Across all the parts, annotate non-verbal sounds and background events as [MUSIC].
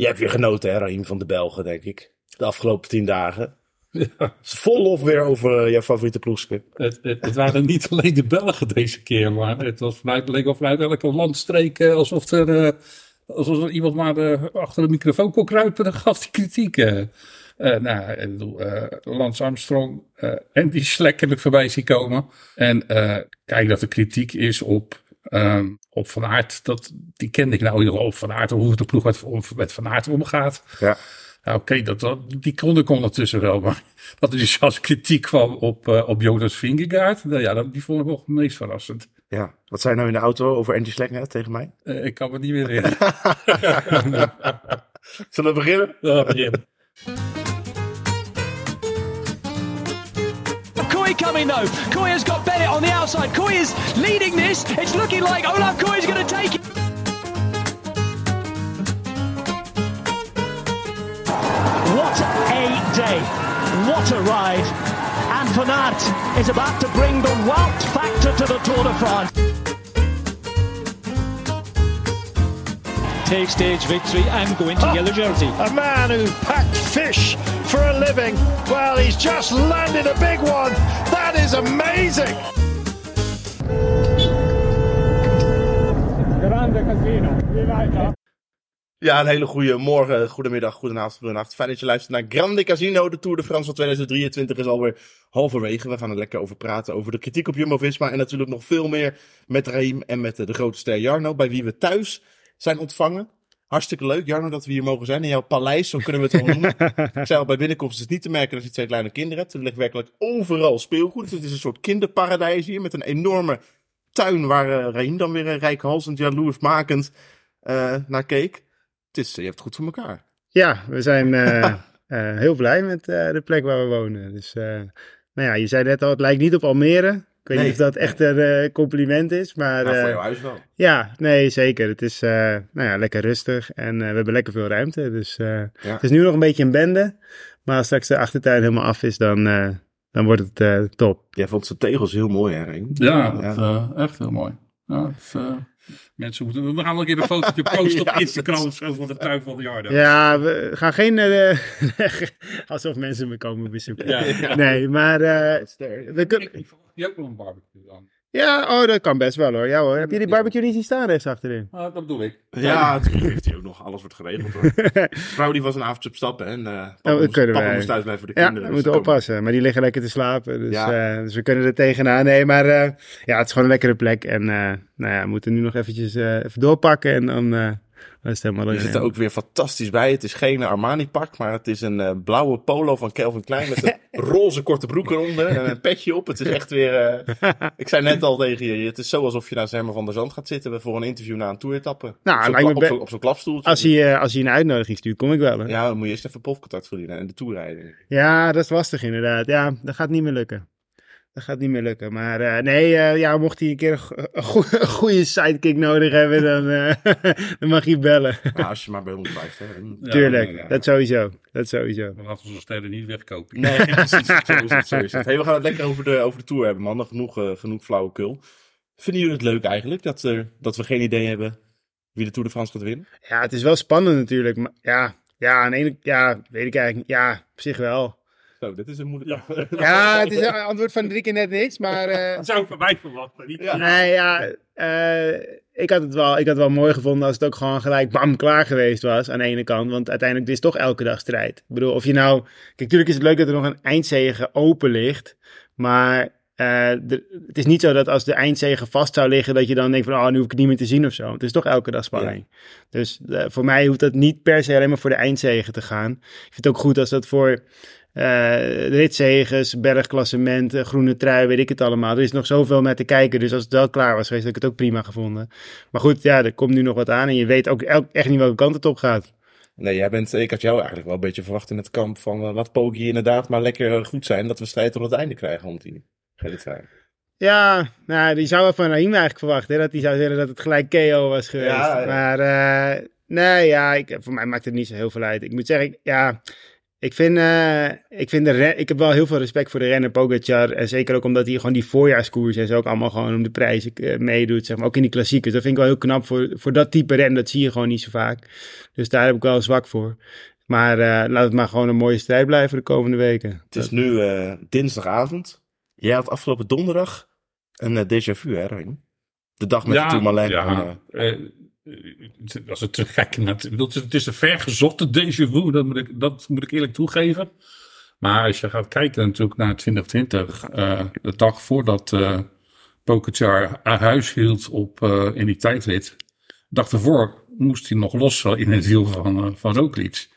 Je hebt weer genoten, hè, Raheem van de Belgen, denk ik. De afgelopen tien dagen. Ja. Vol lof weer over uh, jouw favoriete ploegske. Het, het, het, waren niet alleen de Belgen deze keer, maar het was vanuit, leek wel vanuit elke landstreek uh, alsof er, uh, alsof er iemand maar achter de microfoon kon kruipen. Dan gaf die kritiek. nou, ik bedoel, Lance Armstrong en die slekkelijk voorbij zien komen. En kijk dat er kritiek is op Um, op Van Aert, dat, die kende ik nou op Van Aert, hoe de ploeg met, met Van Aert omgaat. Ja. Nou, oké, okay, dat, dat, die kon ik ondertussen wel. Maar [LAUGHS] dat er dus als kritiek kwam op, uh, op Jonas Vingegaard, nou ja, dat, die vond ik wel het meest verrassend. Ja, wat zei je nou in de auto over Andy Schleck tegen mij? Uh, ik kan het niet meer herinneren. [LAUGHS] [LAUGHS] Zullen we beginnen? Ja, beginnen. Kooi coming though. Kooi has got Bennett on the outside. Kooi is leading this. It's looking like Olaf Kooi is going to take it. What a day. What a ride. And Van Aert is about to bring the Wout factor to the Tour de France. Take stage victory and go into Oh, yellow jersey. A man who packed fish for a living. Well, he's just landed a big one. That is amazing. Grande casino. We like Ja, een hele goede morgen, goedemiddag, goedenavond, goedenacht. Fijn dat je luistert naar Grande Casino. De Tour de France van 2023 is alweer halverwege. We gaan er lekker over praten, over de kritiek op Jumbo-Visma. En natuurlijk nog veel meer met Raim en met de grote ster Jarno, bij wie we thuis zijn ontvangen. Hartstikke leuk, Jarno, dat we hier mogen zijn. In jouw paleis, zo kunnen we het wel noemen. [LAUGHS] Ik zei al, bij binnenkomst is het niet te merken dat je twee kleine kinderen hebt. Er ligt werkelijk overal speelgoed. Het is een soort kinderparadijs hier, met een enorme tuin waar uh, dan weer uh, rijkhalsend, jaloersmakend uh, naar keek. Het is, je hebt het goed voor elkaar. Ja, we zijn [LAUGHS] heel blij met de plek waar we wonen. Dus, nou ja, je zei net al, het lijkt niet op Almere. Ik weet Nee. niet of dat echt een compliment is, maar... Nou, voor eh, jouw huis wel. ja, nee, zeker. Het is eh, nou ja, lekker rustig en eh, we hebben lekker veel ruimte. Dus eh, Ja. het is nu nog een beetje een bende. Maar als straks de achtertuin helemaal af is, dan, eh, dan wordt het eh, top. Jij vond zijn tegels heel mooi, hè? Ja, dat, eh, echt heel mooi. Ja, dat, eh, mensen moeten, we gaan nog een keer een fotootje [LAUGHS] posten Ja, op Instagram of zo van de tuin van de Jardo. Ja, we gaan geen... eh, [LAUGHS] alsof mensen me komen bezoeken. Ja. Nee, maar eh, we kunnen... Ik, ik ook wel een barbecue dan. Ja, oh, dat kan best wel hoor. Ja hoor. Heb je die barbecue niet zien staan rechts achterin? Ah, dat bedoel ik. Ja, natuurlijk heeft hij ook nog. Alles wordt geregeld, hoor. De [LAUGHS] vrouw die was een avondje op stappen en eh papa, Oh, dat moest, kunnen papa wij. moest thuis blijven voor de Ja, kinderen. we dus moeten komen. oppassen. Maar die liggen lekker te slapen. Dus, Ja. eh, dus we kunnen er tegenaan. Nee, maar eh, ja, het is gewoon een lekkere plek. En eh, nou ja, we moeten nu nog eventjes eh, even doorpakken. En dan is helemaal... Je zit er ook weer fantastisch bij. Het is geen Armani-pak, maar het is een eh, blauwe polo van Calvin Klein met een [LAUGHS] roze korte broek eronder en een petje op. Het is echt weer... eh, ik zei net al tegen je, het is zo alsof je naast Herman van der Zand gaat zitten voor een interview na een toeretappe. Nou, op zo'n kla- klapstoeltje. Als hij, eh, als hij een uitnodiging stuurt, kom ik wel. Hè? Ja. Ja, dan moet je eerst even profcontact verdienen en de tour rijden. dat is lastig inderdaad. Ja, dat gaat niet meer lukken. Dat gaat niet meer lukken. Maar eh, nee, eh, ja, mocht hij een keer een, go- een goe- een goede sidekick nodig hebben, dan, eh, [LAUGHS] dan mag hij bellen. Maar als je maar bij ons blijft. Hè. Ja, Tuurlijk, dat sowieso. Dat sowieso. Dan laten we onze sterren niet wegkopen. Nee, [LAUGHS] precies. Zo is het. Zo is het. Hey, we gaan het lekker over de, over de tour hebben, man. Genoeg, eh, genoeg flauwekul. Vinden jullie het leuk eigenlijk dat, er dat we geen idee hebben wie de Tour de France gaat winnen? Ja, het is wel spannend natuurlijk. Maar ja, ja, aan de ene ja, weet ik eigenlijk. Ja, op zich wel. Zo, dit is een moeilijk. [LAUGHS] Ja, het is een antwoord van drie keer net niks, maar... eh, Dat zou ik van mij verwachten. Niet Ja. Nee, ja, eh, ik, had het wel, ik had het wel mooi gevonden als het ook gewoon gelijk bam klaar geweest was aan de ene kant. Want uiteindelijk het is toch elke dag strijd. Ik bedoel, of je nou... Kijk, natuurlijk is het leuk dat er nog een eindzege open ligt. Maar eh, de- het is niet zo dat als de eindzege vast zou liggen, dat je dan denkt van, oh, nu hoef ik het niet meer te zien of zo. Het is toch elke dag spanning. Dus voor mij hoeft dat niet per se alleen maar voor de eindzege te gaan. Ik vind het ook goed als dat voor eh ritzeges, bergklassement, eh, groene trui, weet ik het allemaal. Er is nog zoveel naar te kijken. Dus als het wel klaar was geweest, had ik het ook prima gevonden. Maar goed, ja, er komt nu nog wat aan. En je weet ook echt niet welke kant het op gaat. Nee, jij bent, ik had jou eigenlijk wel een beetje verwacht in het kamp van eh, laat Poggi inderdaad maar lekker eh, goed zijn. Dat we strijd tot het einde krijgen om die trui. Ja, nou, die zou wel van Raheem eigenlijk verwachten. Hè, dat hij zou zeggen dat het gelijk KO was geweest. Ja, ja. Maar nee, ja, ik, voor mij maakt het niet zo heel veel uit. Ik moet zeggen, ik- ja, Ik vind, eh, ik vind de ren- ik heb wel heel veel respect voor de renner Pogacar. En zeker ook omdat hij gewoon die voorjaarskoers en zo ook allemaal gewoon om de prijzen eh, meedoet. Zeg maar. Ook in die klassiekers. Dat vind ik wel heel knap voor, voor dat type ren. Dat zie je gewoon niet zo vaak. Dus daar heb ik wel zwak voor. Maar eh, laat het maar gewoon een mooie strijd blijven de komende weken. Het is nu eh, dinsdagavond. Jij had afgelopen donderdag een eh, déjà vu, hè? De dag met de Tourmalet. Ja, eh, eh, als het te gek het, het is- het een vergezochte déjà vu, dat moet, ik, dat moet ik eerlijk toegeven. Maar als je gaat kijken natuurlijk naar 2020, eh, de dag voordat eh Pogacar aan huis hield op, eh, in die tijdrit, de dag ervoor moest hij nog los in het wiel van, eh, van Roglic.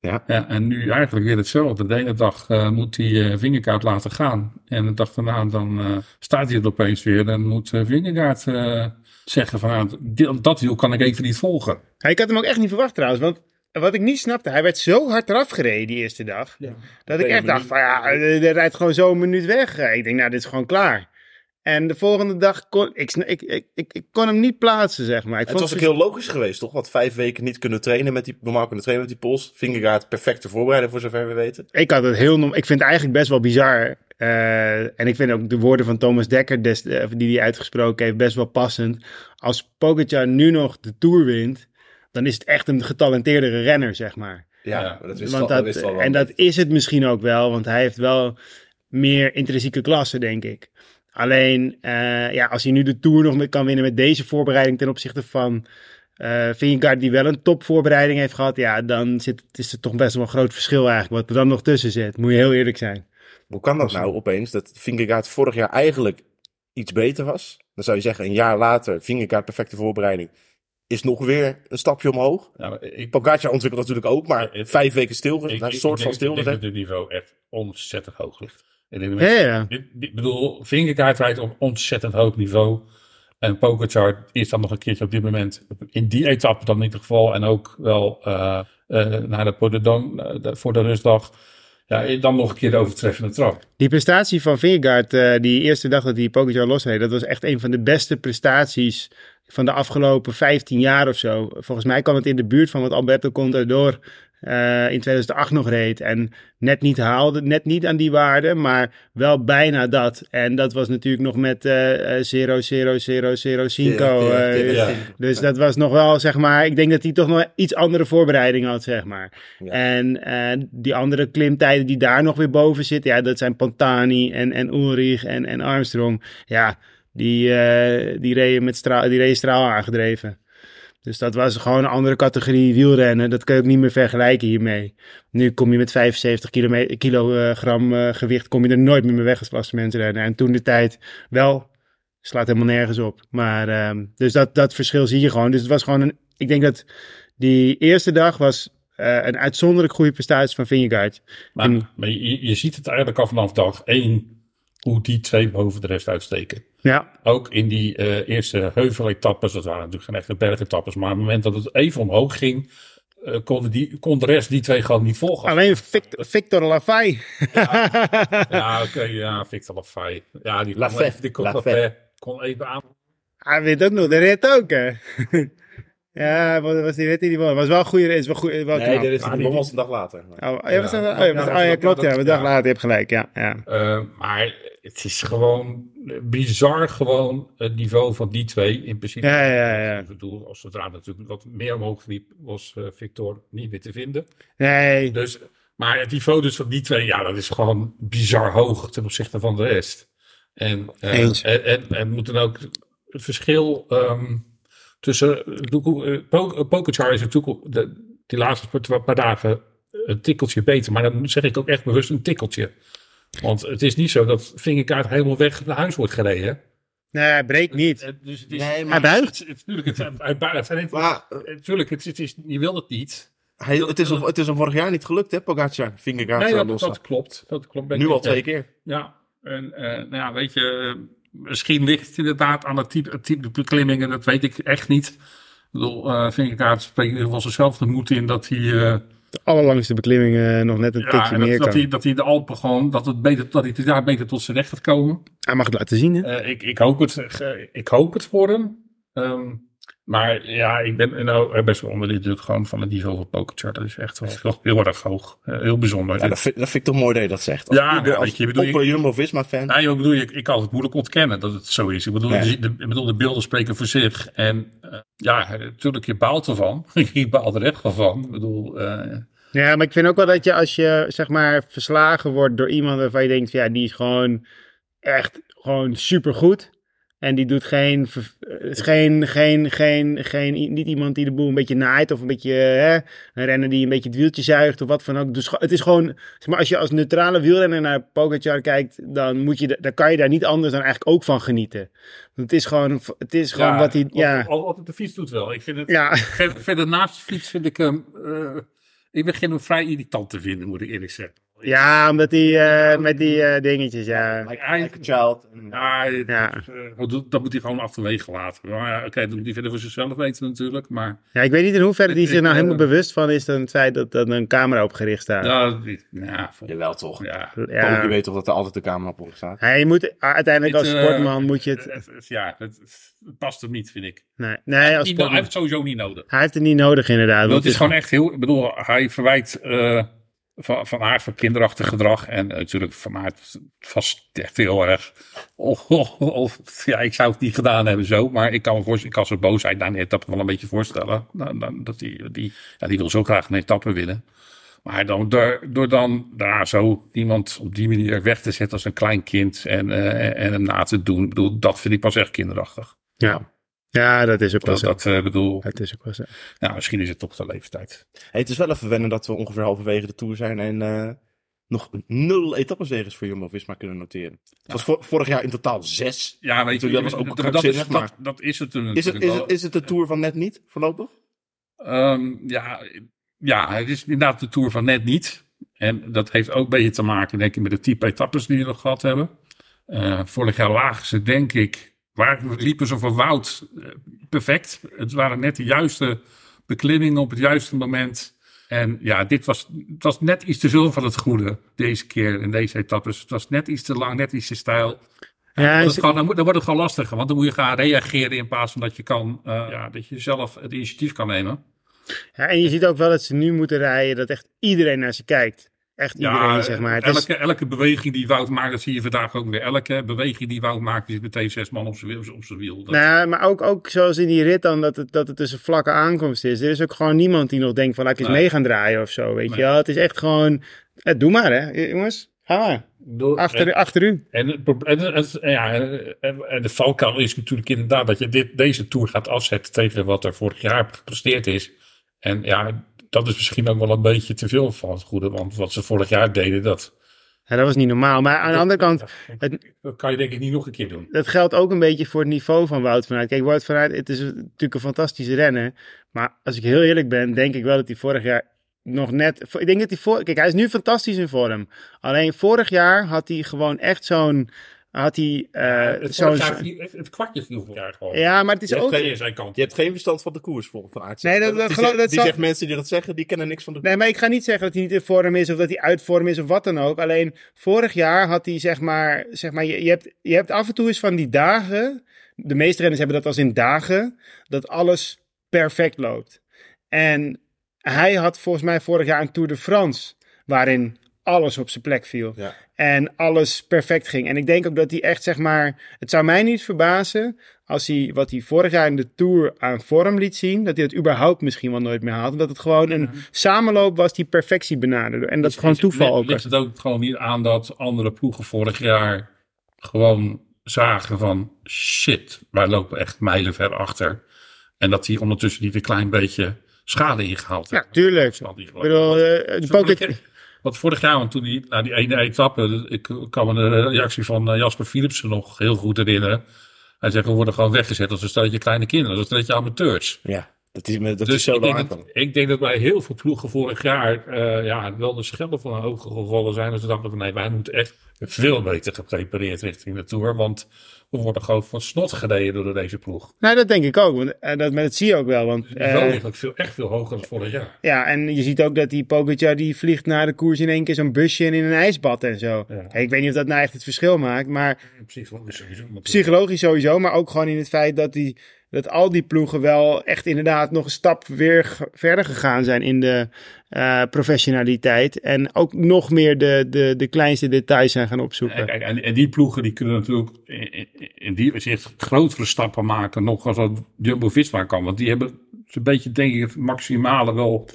Ja. Ja, en nu eigenlijk weer hetzelfde. De ene dag eh, moet hij eh Vingegaard laten gaan. En de dag daarna dan eh, staat hij er opeens weer. En moet eh Vingegaard eh, zeggen van ah, dat wiel kan ik even niet volgen. Ja, ik had hem ook echt niet verwacht trouwens. Want wat ik niet snapte, hij werd zo hard eraf gereden die eerste dag. Dat ik echt dacht van ja, er er rijdt gewoon zo een minuut weg. Ik denk nou, dit is gewoon klaar. En de volgende dag kon ik, ik, ik, ik, ik kon hem niet plaatsen, zeg maar. Ik Het vond was ook heel logisch geweest, toch? Want vijf weken niet kunnen trainen met die, normaal kunnen trainen met die pols. Vingegaard perfecte voorbereiding voor zover we weten. Ik had het heel, ik vind het eigenlijk best wel bizar. Eh, en ik vind ook de woorden van Thomas Dekker, des, eh, die hij uitgesproken heeft, best wel passend. Als Pogacar nu nog de Tour wint, dan is het echt een getalenteerdere renner, zeg maar. Ja, dat wist Want wel, dat, wist wel wel. en dat is het misschien ook wel, want hij heeft wel meer intrinsieke klasse, denk ik. Alleen, eh, ja, als hij nu de Tour nog kan winnen met deze voorbereiding ten opzichte van eh Vingegaard, die wel een topvoorbereiding heeft gehad, ja, dan zit, is het toch best wel een groot verschil eigenlijk, wat er dan nog tussen zit. Moet je heel eerlijk zijn. Hoe kan dat nou opeens, dat Vingegaard vorig jaar eigenlijk iets beter was? Dan zou je zeggen, een jaar later, Vingegaard perfecte voorbereiding, is nog weer een stapje omhoog. Ja, maar ik, Pogacar ontwikkelt natuurlijk ook, maar Ik- vijf weken stil, ik, een ik soort van denk- ik denk stilgezet. dat het niveau echt ontzettend hoog ligt. Ik denk dat Ja, mensen- ja. dit- dit- Ik bedoel, Vingegaard rijdt op ontzettend hoog niveau. En Pogacar is dan nog een keertje op dit moment, in die etappe dan in ieder geval, en ook wel eh eh, naar de eh, de- voor de rustdag, ja, dan nog een keer de overtreffende trap. Die prestatie van Vingegaard, eh, die eerste dag dat hij Pogacar losreed, dat was echt een van de beste prestaties van de afgelopen 15 jaar of zo. Volgens mij kwam het in de buurt van wat Alberto Contador eh in 2008 nog reed. En net niet haalde, net niet aan die waarde, maar wel bijna dat. En dat was natuurlijk nog met eh, 0, 0, 0, 0, 5. Ja, ja, eh, ja. Dus dat was nog wel, zeg maar, ik denk dat hij toch nog iets andere voorbereiding had, zeg maar. En eh, die andere klimtijden die daar nog weer boven zitten, ja, dat zijn Pantani en, en Ulrich en, en Armstrong. Ja, die, eh, die, reden met straal, die reden straal aangedreven. Dus dat was gewoon een andere categorie wielrennen. Dat kun je ook niet meer vergelijken hiermee. Nu kom je met 75 kilome- kilogram eh, gewicht, kom je er nooit meer mee weg als klassementsrenner. En toen de tijd wel, slaat helemaal nergens op. Maar, ehm, dus dat, dat verschil zie je gewoon. Dus het was gewoon een, ik denk dat die eerste dag was eh, een uitzonderlijk goede prestatie van Vingegaard. Maar, En- maar je, je ziet het eigenlijk al vanaf dag één, hoe die twee boven de rest uitsteken. Ja, Ook in die eh, eerste heuveletappes, dat waren natuurlijk geen echte bergetappes, maar op het moment dat het even omhoog ging, eh, konden die, kon de rest die twee gewoon niet volgen. alleen Victor, Victor Lafay. [LAUGHS] Ja, oké, ja, Victor Lafay. Ja, die kon, Lafay, even, die kon, Lafay. Kon even aan. Hij weet ook nog, de rit ook, hè? [LAUGHS] ja, wat was die rit die? Was wel een goede rit, is wel, goed, wel Nee, dit is die- was een dag later. Oh, ja, was Ja. oh, ja, was- Ja, oh, klopt, ja. Een dag ja. later, je hebt gelijk, ja. ja. Eh, maar het is gewoon bizar gewoon het niveau van die twee in principe. Ja, ja, ja. Ik bedoel, als zodra natuurlijk wat meer omhoog liep, was eh, Victor niet meer te vinden. Nee, Dus, maar het niveau dus van die twee, ja, dat is gewoon bizar hoog ten opzichte van de rest. En, eh, Eens. en, en, en moet dan ook het verschil ehm, tussen. Uh, Pokerchar is natuurlijk de, die laatste paar, paar dagen een tikkeltje beter. Maar dan zeg ik ook echt bewust een tikkeltje. Want het is niet zo dat vingerkaart helemaal weg naar huis wordt gereden. hè. nee, hij breekt niet. Eh, Dus het is, Nee, Hij buigt. het, het, tuurlijk, het, hij buigt. Maar is, je wil het niet. hij, het, is hem, het is hem vorig jaar niet gelukt, hè, Pogacar? Vingegaard Nee, eh, dat, dat klopt. Dat klopt. Ben Nu ik al twee keer. Ja, en eh, nou ja, weet je, misschien ligt het inderdaad aan het type, het type beklimmingen, dat weet ik echt niet. Ik bedoel, uh, Vingegaard spreekt in ieder geval zichzelf de moed in dat hij, uh, De allerlangste beklimmingen nog net een ja, tikje dat, meer dat, kan. hij, dat hij de Alpen gewoon, dat, het beter, dat hij daar beter tot zijn recht gaat komen. Hij mag het laten zien, hè? Eh, ik, ik, hoop het, eh, ik hoop het voor hem. Ehm, Maar ja, ik ben nou best wel onder de indruk gewoon van het niveau van Pokerchart. Dat is echt wel heel, heel erg hoog. Eh, heel bijzonder. Ja, dat, vind, dat vind ik toch mooi dat je dat zegt. Als, Ja, als, ja, weet je, bedoel, Jumbo-Visma-fan. Nou, ik bedoel, ik, ik kan het moeilijk ontkennen dat het zo is. Ik bedoel, Ja. de, de, ik bedoel de beelden spreken voor zich. En eh, ja, natuurlijk, je baalt ervan. [LAUGHS] je baalt er echt wel van. Ik bedoel, eh, Ja, maar ik vind ook wel dat je als je zeg maar verslagen wordt door iemand waarvan je denkt, ja, die is gewoon echt gewoon supergoed. En die doet geen, ver- eh, is geen, geen, geen, geen, niet iemand die de boel een beetje naait of een beetje, hè, een renner die een beetje het wieltje zuigt of wat van ook. Dus het is gewoon, zeg maar, als je als neutrale wielrenner naar Pogacar kijkt, dan moet je, da- dan kan je daar niet anders dan eigenlijk ook van genieten. Want het is gewoon, het is gewoon ja, wat hij, ja, Altijd, altijd de fiets doet wel. Ik vind het, ja. ver- verder naast de fiets vind ik hem, eh, ik begin hem vrij irritant te vinden, moet ik eerlijk zeggen. Ja, omdat hij eh, met die eh, dingetjes, ja. Like, like a child. En- Ja, eh, dat moet hij gewoon achterwege laten. Maar ja, oké, dat moet hij verder voor zichzelf weten natuurlijk. Maar Ja, ik weet niet in hoeverre die zich nou helemaal bewust van is van het feit dat er een camera op gericht staat. ja, die- ja, Jawel toch. ja. Ja. Je weet toch dat er altijd de camera op staat. Ja, je moet, uiteindelijk als sportman moet je het... ja, het, past hem niet, vind ik. Nee, nee als Die- hij sportman. heeft het sowieso niet nodig. Hij heeft het niet nodig inderdaad. Ik bedoel, want het is gewoon echt heel. Ik bedoel, hij verwijt eh, van, van aard van kinderachtig gedrag. En eh, natuurlijk van aard vast echt heel erg. [LAUGHS] Of, ja, ik zou het niet gedaan hebben zo. Maar ik kan me voorstellen, ik kan zijn boosheid na een etappe wel een beetje voorstellen. Dat die, die, ja, die wil zo graag een etappe winnen. Maar dan, door, door dan daar zo iemand op die manier weg te zetten als een klein kind. En, eh, en hem na te doen. Ik bedoel, dat vind ik pas echt kinderachtig. Ja. Ja, dat is ook wel Dat, zo. dat eh, bedoel, Het is ook wel zo. nou, misschien is het toch de leeftijd. Hey, het is wel even wennen dat we ongeveer halverwege de Tour zijn en eh, nog nul etappenzegers voor Jumbo-Visma kunnen noteren. Het was vor- vorig jaar in totaal zes. Ja, weet je, dat was ook dat, dat, is, maar- dat, dat is het natuurlijk Is het, is, het, is het de Tour van net niet, voorlopig? Ehm, ja, ja, het is inderdaad de Tour van net niet. En dat heeft ook een beetje te maken, denk ik, met de type etappes die we nog gehad hebben. Eh, vorig jaar lagen ze, denk ik, waar liepen ze voor Wout eh, perfect. Het waren net de juiste beklimmingen op het juiste moment. En ja, dit was, het was net iets te veel van het goede deze keer in deze etappes. Het was net iets te lang, net iets te stijl. Ja, dan wordt het gewoon lastiger, want dan moet je gaan reageren in plaats van dat je kan, eh, ja, dat je zelf het initiatief kan nemen. ja, en je ziet ook wel dat ze nu moeten rijden, dat echt iedereen naar ze kijkt. Echt iedereen, zeg maar. Het is, elke, elke beweging die Wout maakt, dat zie je vandaag ook weer. Elke beweging die Wout maakt, is meteen zes man op zijn wiel. Op zijn wiel. Dat- nou, maar ook, ook zoals in die rit dan, dat het, dat het dus een vlakke aankomst is. Er is ook gewoon niemand die nog denkt van, laat ik eens Nee. mee gaan draaien of zo, weet Nee. je wel. Het is echt gewoon, eh, doe maar hè, jongens. Ga maar. Door- Achter, en, achter u. en, en, ja, en, en de valkuil is natuurlijk inderdaad dat je dit, deze Tour gaat afzetten tegen wat er vorig jaar gepresteerd is. En ja, dat is misschien ook wel een beetje te veel van het goede. Want wat ze vorig jaar deden, dat, Ja, dat was niet normaal. Maar aan de andere kant, het, dat kan je denk ik niet nog een keer doen. dat geldt ook een beetje voor het niveau van Wout van Aert. Kijk, Wout van Aert, het is natuurlijk een fantastische renner. Maar als ik heel eerlijk ben, denk ik wel dat hij vorig jaar nog net... Ik denk dat hij voor... Kijk, hij is nu fantastisch in vorm. Alleen vorig jaar had hij gewoon echt zo'n... Had hij eh, het, zo'n... het kwartje viel vorig jaar gewoon. Ja, maar het is Je hebt ook... geen- Aan zijn kant. Je hebt geen verstand van de koers van Aert. Nee, dat- dat die geloof- dat die zal- zegt mensen die dat zeggen, die kennen niks van de koers. Nee, maar ik ga niet zeggen dat hij niet in vorm is of dat hij uit vorm is of wat dan ook. Alleen vorig jaar had hij zeg maar, zeg maar je, je, hebt, je hebt af en toe eens van die dagen, de meeste renners hebben dat als in dagen, dat alles perfect loopt. En hij had volgens mij vorig jaar een Tour de France waarin alles op zijn plek viel. Ja. En alles perfect ging. En ik denk ook dat hij echt, zeg maar. Het zou mij niet verbazen. als hij wat hij vorig jaar in de Tour aan vorm liet zien. dat hij het überhaupt misschien wel nooit meer haalt. Omdat het gewoon een samenloop was die perfectie benaderde. En dat is gewoon toeval ook. Ligt het ook gewoon niet aan dat andere ploegen vorig jaar gewoon zagen van shit, wij lopen echt mijlenver achter. En dat die ondertussen niet een klein beetje schade ingehaald Ja, hebben. tuurlijk. Ik bedoel, de Pocket- ik- Want vorig jaar, want toen die, na die ene etappe, ik kan me de reactie van eh, Jasper Philipsen nog heel goed herinneren. Hij zegt, we worden gewoon weggezet als een stelletje kleine kinderen, als een stelletje amateurs. Ja, dat is, dat is Dus zo ik denk, lang dat, ik denk dat bij heel veel ploegen vorig jaar eh, ja, wel de schellen van ogen gevallen zijn. Dus ze dachten van nee, wij moeten echt veel beter geprepareerd richting de Tour. Want we worden gewoon van snot gereden door deze ploeg. Nou, dat denk ik ook. Want, eh, dat, maar dat zie je ook wel. Want, Het eh, niveau eigenlijk veel, echt veel hoger dan vorig jaar. ja, en je ziet ook dat die Pogacar die vliegt na de koers in één keer zo'n busje en in een ijsbad en zo. Ja. Ik weet niet of dat nou echt het verschil maakt. Maar Psychologisch sowieso. natuurlijk. psychologisch sowieso. Maar ook gewoon in het feit dat hij dat al die ploegen wel echt inderdaad nog een stap weer verder gegaan zijn in de eh, professionaliteit. En ook nog meer de, de, de kleinste details zijn gaan opzoeken. En, die ploegen die kunnen natuurlijk in, die zich grotere stappen maken nog als wat Jumbo-Visma kan. Want die hebben zo'n beetje, denk ik, het maximale wel...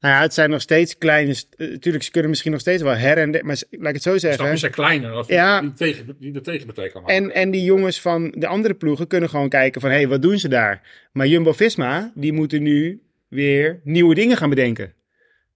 Nou ja, het zijn nog steeds kleine. st- eh, Tuurlijk, ze kunnen misschien nog steeds wel her en der. Maar laat ik het zo zeggen. Stappen zijn kleiner als Ja. die, tegen, die de tegenpartij kan maken. En, en die jongens van de andere ploegen kunnen gewoon kijken van... hé, hey, wat doen ze daar? Maar Jumbo-Visma, die moeten nu weer nieuwe dingen gaan bedenken.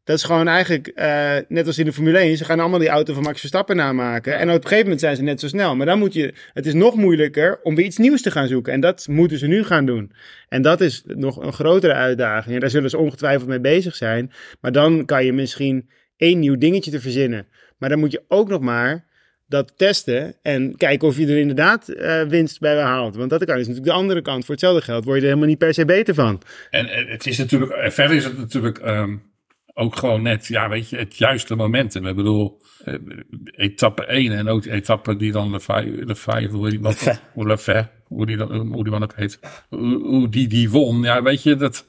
Dat is gewoon eigenlijk, eh, net als in de Formule 1... ze gaan allemaal die auto van Max Verstappen namaken. En op een gegeven moment zijn ze net zo snel. Maar dan moet je... Het is nog moeilijker om weer iets nieuws te gaan zoeken. En dat moeten ze nu gaan doen. En dat is nog een grotere uitdaging. En daar zullen ze ongetwijfeld mee bezig zijn. Maar dan kan je misschien één nieuw dingetje te verzinnen. Maar dan moet je ook nog maar dat testen en kijken of je er inderdaad eh, winst bij haalt. Want dat kan is natuurlijk de andere kant. Voor hetzelfde geld word je er helemaal niet per se beter van. En eh, het is natuurlijk, en verder is het natuurlijk ehm, ook gewoon net, ja, weet je, het juiste momentum. Ik bedoel, eh, etappe 1 en ook de etappe die dan de vijf, de vijf hoe die wat, hoe Lefebvre, hoe die, dan- hoe die man ook heet, hoe, hoe die die won. Ja, weet je, dat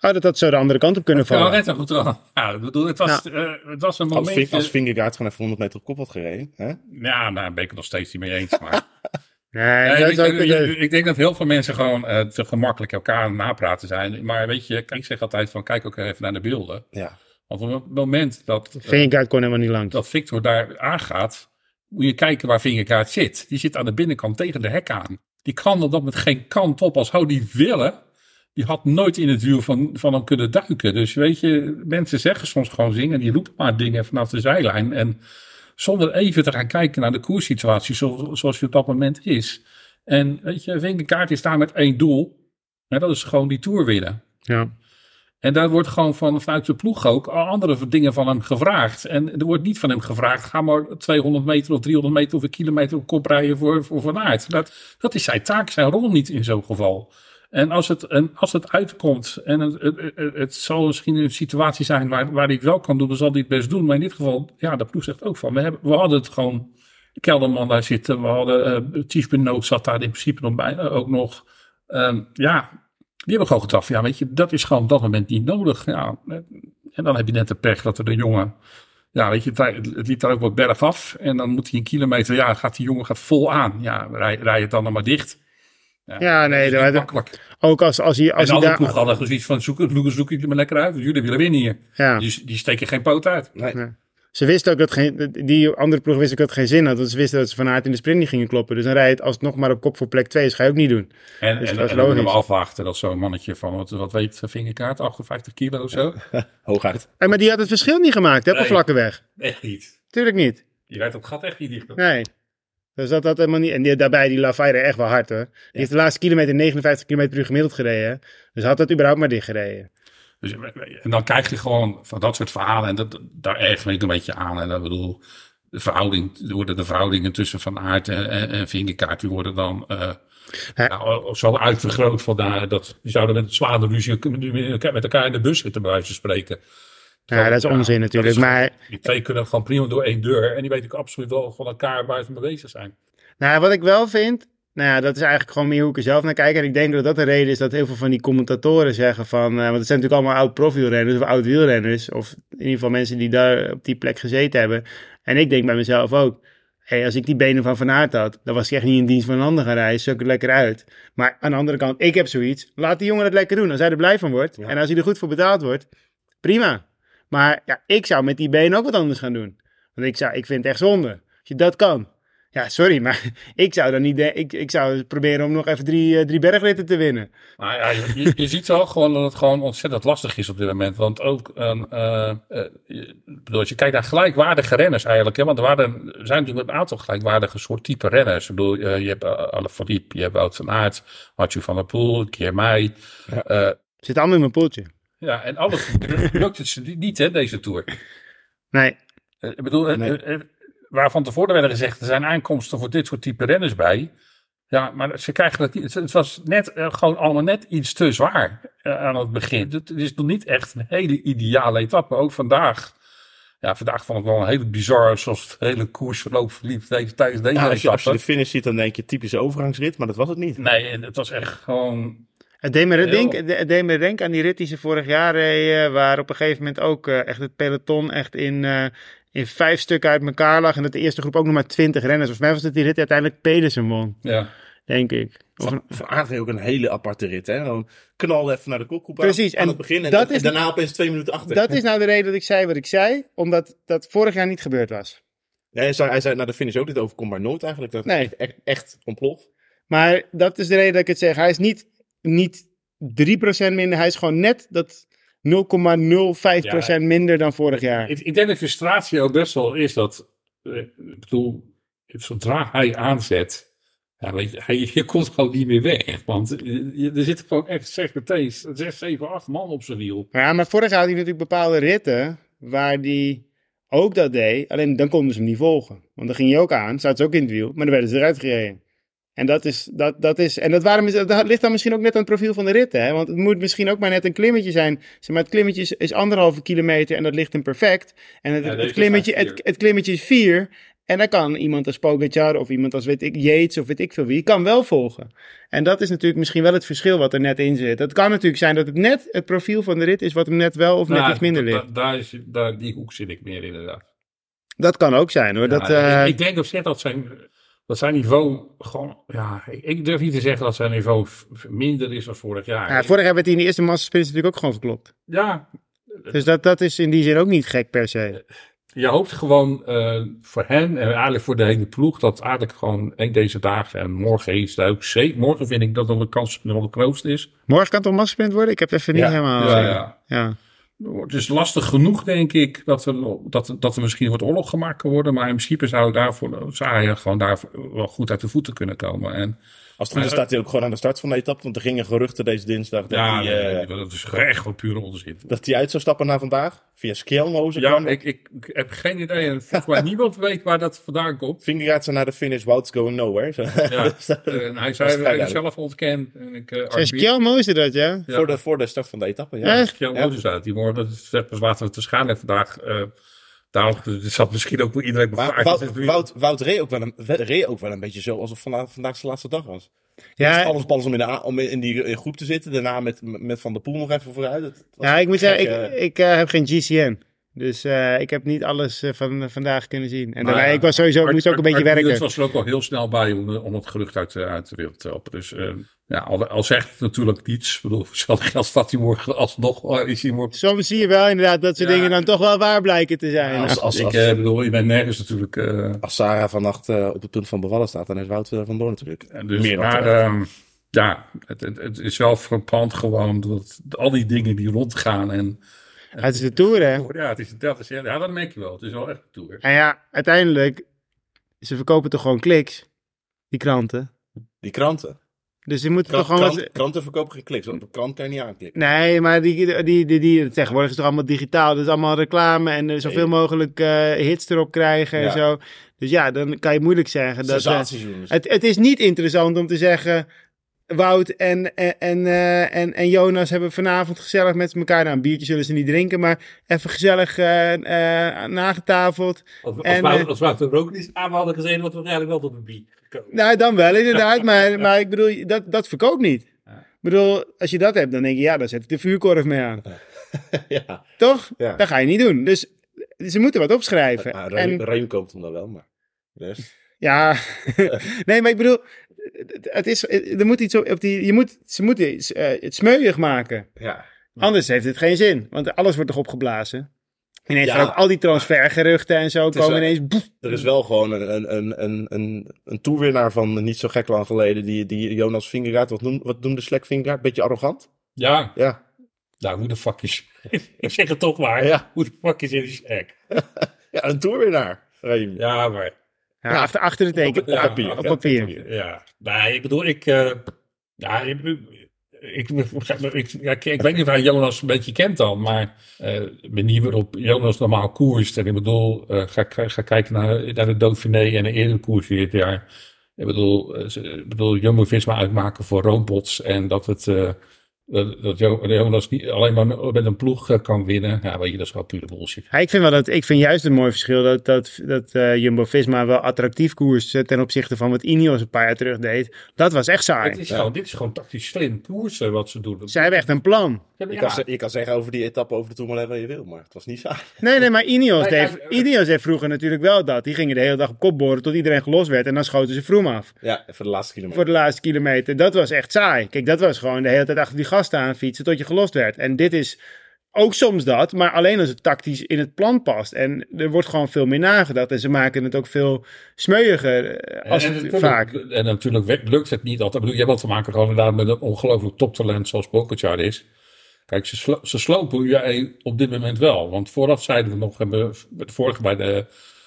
Oh, dat dat zo de andere kant op kunnen vallen. net zo goed wel. Ja, ik bedoel, het was, eh, het was een Als, Ving, momentje. als Vingegaard gewoon even 100 meter op kop had gereden. Hè? Ja, daar ben ik het nog steeds niet mee eens. Maar [LAUGHS] Nee, dat je- eh, ik denk dat heel veel mensen gewoon eh, te gemakkelijk elkaar aan het napraten zijn. Maar weet je, ik zeg altijd van kijk ook even naar de beelden. Ja. Want op het moment dat, eh, Vingegaard kon helemaal niet langs. dat Victor daar aangaat, moet je kijken waar Vingerkaart zit. Die zit aan de binnenkant tegen de hek aan. Die kan er dan met geen kant op als zou die willen. Die had nooit in het wiel van, van hem kunnen duiken. Dus weet je, mensen zeggen soms gewoon zingen. Die roepen maar dingen vanaf de zijlijn. En zonder even te gaan kijken naar de koerssituatie zo, zoals die op dat moment is. En weet je, Vingerkaart is daar met één doel. En dat is gewoon die Tour winnen. Ja. En daar wordt gewoon van, vanuit de ploeg ook andere dingen van hem gevraagd. En er wordt niet van hem gevraagd, ga maar 200 meter of 300 meter of een kilometer op kop rijden voor, voor Van Aert. Dat, dat is zijn taak, zijn rol niet in zo'n geval. En als het, en als het uitkomt en het, het, zal misschien een situatie zijn waar, waar hij het wel kan doen, dan zal hij het best doen. Maar in dit geval, ja, de ploeg zegt ook van, we, hebben, we hadden het gewoon, Kelderman daar zitten, we hadden, uh, Chief Benoot zat daar in principe nog bij, uh, ook nog. Um, ja, die hebben gewoon gedacht, ja, weet je, dat is gewoon op dat moment niet nodig. Ja, en dan heb je net de pech dat er de jongen, ja, weet je, het liep daar ook wat berg af. En dan moet hij een kilometer, ja, gaat die jongen gaat vol aan. Ja, rij, rij het dan nog maar dicht. Ja, ja nee, dat is makkelijk. Ook als, als hij, als en alle daar... ploeg hadden zoiets van, zoek het, zoek het maar lekker uit. Jullie willen winnen hier. Ja. Die, die steken geen poot uit. Nee. Ja. Ze wisten ook dat geen, die andere ploeg wist ook dat het geen zin had. Want ze wisten dat ze van Aert in de sprint niet gingen kloppen. Dus dan rijdt als het nog maar op kop voor plek 2 is, ga je ook niet doen. En, Dus en, dat is en dan we afwachten dat zo'n mannetje van, wat, wat weet vingerkaart, 58 kilo of zo? [LAUGHS] Hooguit. Hey, maar die had het verschil niet gemaakt, hè, op Nee. vlakke weg. Echt niet. Tuurlijk niet. Je rijdt op het gat echt niet dicht. Nee. Dus dat had helemaal niet. En die, daarbij, die Lafayette echt wel hard hoor. Die heeft de laatste kilometer 59 km per uur gemiddeld gereden. Dus had dat überhaupt maar dicht gereden. Dus, en dan krijg je gewoon van dat soort verhalen. En dat, daar erger ik een beetje aan. En dat bedoel, de verhouding, er worden de verhoudingen tussen Van Aert en, en, en Vingerkaart, die worden dan uh, Ja. nou, zo uitvergroot. Vandaar dat die zouden met een zware ruzie met elkaar in de bus zitten, bij wijze van spreken. Ja, dat is onzin natuurlijk. dat is Maar die twee kunnen gewoon prima door één deur. En die weten absoluut wel van elkaar waar ze mee bezig zijn. nou, wat ik wel vind. Nou ja, dat is eigenlijk gewoon meer hoe ik er zelf naar kijk. En ik denk dat dat de reden is dat heel veel van die commentatoren zeggen van... eh, want het zijn natuurlijk allemaal oud profielrenners of oud wielrenners. Of in ieder geval mensen die daar op die plek gezeten hebben. En ik denk bij mezelf ook... Hey, als ik die benen van Van Aert had, dan was ik echt niet in dienst van een ander gaan rijden. Het lekker uit. Maar aan de andere kant, ik heb zoiets. Laat die jongen het lekker doen. Als hij er blij van wordt. En als hij er goed voor betaald wordt, prima. Maar ja, ik zou met die benen ook wat anders gaan doen. Want ik, zou, ik vind het echt zonde. Als je dat kan. Ja, sorry, [LAUGHS] maar ik zou dan niet. de- Ik, ik zou proberen om nog even drie, eh, drie bergritten te winnen. Nou ja, je, je- ziet wel gewoon dat het gewoon ontzettend lastig is op dit moment. Want ook, ik bedoel, als je kijkt naar gelijkwaardige renners eigenlijk. Hè, want er, waren, er zijn natuurlijk een aantal gelijkwaardige soort type renners. Ik bedoel, je hebt Alaphilippe, je hebt Wout van Aert, Mathieu van der Poel, Kiermai. Ja. Zit allemaal in mijn poeltje. Ja, en alles [LAUGHS] lukt het ze niet, hè, deze Tour. Nee, Eh, Ik bedoel, eh, Nee. eh, eh, waar van tevoren werden gezegd, er zijn aankomsten voor dit soort type renners bij. Ja, maar ze krijgen het niet. Het- was net gewoon allemaal net iets te zwaar aan het begin. Het is nog niet echt een hele ideale etappe. Ook vandaag. Ja, vandaag vond ik wel een hele bizar, zoals het hele koersverloop verliep tijdens deze Ja, als, je, als je de finish ziet, dan denk je typische overgangsrit, maar dat was het niet. Nee, het was echt gewoon. Het deed me Heel. denken, het deed me denken aan die rit die ze vorig jaar reden, waar op een gegeven moment ook eh, echt het peloton echt in, eh, in vijf stukken uit elkaar lag. En dat de eerste groep ook nog maar twintig renners. Volgens mij was het die rit uiteindelijk Pedersen won, Ja. denk ik. Of een- van ook een hele aparte rit. Hè? Gewoon knal even naar de kopgroep Precies, aan, aan en het begin. En, dat en is- daarna opeens twee minuten achter. dat is nou de reden dat ik zei wat ik zei, omdat dat vorig jaar niet gebeurd was. Ja, hij, zei, hij zei na de finish ook, dit overkomt maar nooit eigenlijk. Dat Nee. echt, echt ontploft. Maar dat is de reden dat ik het zeg. Hij is niet, niet 3% minder, hij is gewoon net dat 0,05% minder dan vorig jaar. Ik, ik denk dat frustratie ook best wel is dat, eh, ik bedoel, zodra hij aanzet, ja, weet je, hij, je komt gewoon niet meer weg. Want je- je- er zitten gewoon echt zeg meteen 6, 7, 8 man op zijn wiel. Ja, maar vorig jaar had hij natuurlijk bepaalde ritten waar hij ook dat deed. Alleen dan konden ze hem niet volgen. Want dan ging hij ook aan, zaten ze ook in het wiel, maar dan werden ze eruit gereden. En dat is, dat, dat is, en dat, waren, dat ligt dan misschien ook net aan het profiel van de ritten. Hè? Want het moet misschien ook maar net een klimmetje zijn. Zeg maar, het klimmetje is, is anderhalve kilometer en dat ligt hem perfect. En het, Ja, het, deze klimmetje, het, klimmetje is vier. En dan kan iemand als Pogacar of iemand als weet ik, Yates of weet ik veel wie, kan wel volgen. En dat is natuurlijk misschien wel het verschil wat er net in zit. Het kan natuurlijk zijn dat het net het profiel van de rit is wat hem net wel of net Nou, iets minder ligt. daar is, daar, die hoek zit ik meer inderdaad. Dat kan ook zijn hoor. Dat, Ja, eh, ik, ik denk op zich dat zijn, dat zijn niveau gewoon, ja, ik, ik durf niet te zeggen dat zijn niveau minder is dan vorig jaar. ja, vorig jaar werd hij in de eerste massasprint natuurlijk ook gewoon geklopt. Ja, Dus dat, dat is in die zin ook niet gek per se. je hoopt gewoon eh, voor hen en eigenlijk voor de hele ploeg dat eigenlijk gewoon een deze dagen en morgen is het ook zeker. Morgen vind ik dat dan de kans nog het grootst is. Morgen kan het toch massasprint worden? Ik heb even niet Ja. helemaal... Ja, Ja, ja. Het is lastig genoeg, denk ik, dat er, dat, dat er misschien wat oorlog gemaakt kan worden. Maar in principe zou, daarvoor, zou hij gewoon daar wel goed uit de voeten kunnen komen. En Als het goed is, staat hij ook gewoon aan de start van de etappe. Want er gingen geruchten deze dinsdag dat, ja, hij, eh, nee, dat is echt wel pure onzin. dat hij uit zou stappen naar vandaag. Via Skjelmozen Ja, ik, ik, ik heb geen idee. En volgens mij niemand weet waar dat vandaan komt. Vingegaard zei naar de finish, Wout's going nowhere. Ja. Dus [LAUGHS] dat- En hij zei is hij zelf ontkend. En ik, uh, Zijn Skjelmo is dat, ja? Ja. voor, de, voor de start van de etappe. Ja. Ja, uit. Die morgen, dat is te schade vandaag. eh daarom zat misschien ook iedereen Maar. Wout, Wout, Wout reed, ook wel een, reed ook wel een beetje zo alsof vandaag, vandaag zijn laatste dag was. Ja, Alles ballen om in, de, om in die groep te zitten. Daarna met, met Van der Poel nog even vooruit. Ja, ik moet zeggen, ik, eh, ik eh, heb geen GCN. Dus eh, ik heb niet alles eh, van eh, vandaag kunnen zien. En Maar, daarna, ja, ik was sowieso, Art- moest ook een Art- beetje Art werken. was er ook al heel snel bij om, om het gerucht uit, uit de wereld te helpen. Dus eh, ja, al, al zegt het natuurlijk niets. Ik bedoel, [LAUGHS] geld staat hij morgen alsnog. Is hij morgen Soms zie je wel inderdaad dat soort Ja. dingen dan toch wel waar blijken te zijn. als, als, ik als, eh, bedoel, je bent nergens natuurlijk. eh, als Sarah vannacht eh, op het punt van bevallen staat, dan is Wout eh, van Doorn natuurlijk. dus, Meer dan maar ehm, ja, het, het, het is wel frappant gewoon dat al die dingen die rondgaan. En Het is de Tour, hè? ja, het is, dat is, ja, dat merk je wel. Het is wel echt een tour. En ja, uiteindelijk, ze verkopen toch gewoon kliks, die kranten. Die kranten. Dus ze moeten Krant, toch gewoon... krant- wat- kranten verkopen geen kliks. Want op de krant kan je niet aanklikken. Nee, maar die, die, die, die, tegenwoordig is het toch allemaal digitaal. Dus allemaal reclame en eh, zoveel mogelijk eh, hits erop krijgen en zo. Dus ja, dan kan je moeilijk zeggen dat... eh, Sensatiejournalistiek. het, het is niet interessant om te zeggen... Wout en, en, en, eh, en, en Jonas hebben vanavond gezellig met elkaar... Nou, een biertje zullen ze niet drinken, maar even gezellig eh, nagetafeld. Als, als, En, Wout- als Wout er ook niet aan hadden gezeten, wat we eigenlijk wel tot een bier gekomen. Nou, dan wel inderdaad, [LAUGHS] maar, maar ik bedoel, dat, dat verkoopt niet. Ik bedoel, als je dat hebt, dan denk je, ja, dan zet ik de vuurkorf mee aan. [LAUGHS] ja. Toch? Ja. Dat ga je niet doen. Dus ze moeten wat opschrijven. Nou, en, Reem, Reem koopt hem dan wel, maar... Dus, Ja, [LAUGHS] nee, maar ik bedoel, het is, er moet iets op die, je moet, ze moeten iets, eh, het smeuig maken. ja. Anders heeft het geen zin, want alles wordt toch opgeblazen. Ineens Ja. gaan ook al die transfergeruchten en zo komen wel- ineens. boef. Er is wel gewoon een, een, een, een, een, een toerwinnaar van niet zo gek lang geleden, die, die Jonas Vingegaard, wat, noem, wat noemde Slek Vingegaard? Beetje arrogant? Ja, Ja. nou, hoe de fuck is... [LAUGHS] ik zeg het toch maar. Ja. Hoe de fuck is in die snack? [LAUGHS] Ja, een toerwinnaar. Ja, maar... Ja, achter, achter de teken. Op papier. Op papier. Ja, nee, ik bedoel, ik... eh, ja, ik, ik, ik, ja, ik, ik weet niet of hij Jonas een beetje kent dan, maar eh de manier waarop Jonas normaal koerst. En ik bedoel, eh, ga, ga, ga kijken naar, naar de Dauphiné en de eerdere koers dit jaar. Ik bedoel, eh, ik bedoel Jumbo-Visma uitmaken voor robots en dat het... Dat, dat Jo- Jonas niet alleen maar met een ploeg eh, kan winnen. Ja, weet je, dat is gewoon pure bullshit. Ja, ik vind wel dat ik vind juist een mooi verschil dat, dat, dat eh, Jumbo Visma wel attractief koers ten opzichte van wat Ineos een paar jaar terug deed. Dat was echt saai. Het is gewoon, dit is gewoon tactisch slim koersen wat ze doen. Zij hebben echt een plan. Ja, Je, kan, ze- je kan zeggen over die etappe over de Tourmalet wat je wil, maar het was niet saai. Nee, nee, maar Ineos, Nee, deed, Ineos deed vroeger natuurlijk wel dat. Die gingen de hele dag op kop boren tot iedereen gelost werd. En dan schoten ze Vroom af Ja, voor de laatste kilometer. voor de laatste kilometer. Dat was echt saai. Kijk, dat was gewoon de hele tijd achter die gasten aan fietsen tot je gelost werd. En dit is ook soms dat, maar alleen als het tactisch in het plan past. En er wordt gewoon veel meer nagedacht. En ze maken het ook veel smeuiger eh, als en, het vaak. en natuurlijk lukt het niet altijd. Ik bedoel, je hebt te maken gewoon inderdaad met een ongelooflijk toptalent zoals Pogacar is. Kijk, ze, slo ze slopen UAE op dit moment wel. Want vooraf zeiden we nog, hebben we de vorige bij de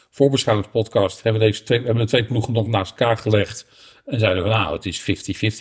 voorbeschouwingspodcast, hebben we, deze twee, hebben de twee ploegen nog naast elkaar gelegd. En zeiden we, nou, het is 50-50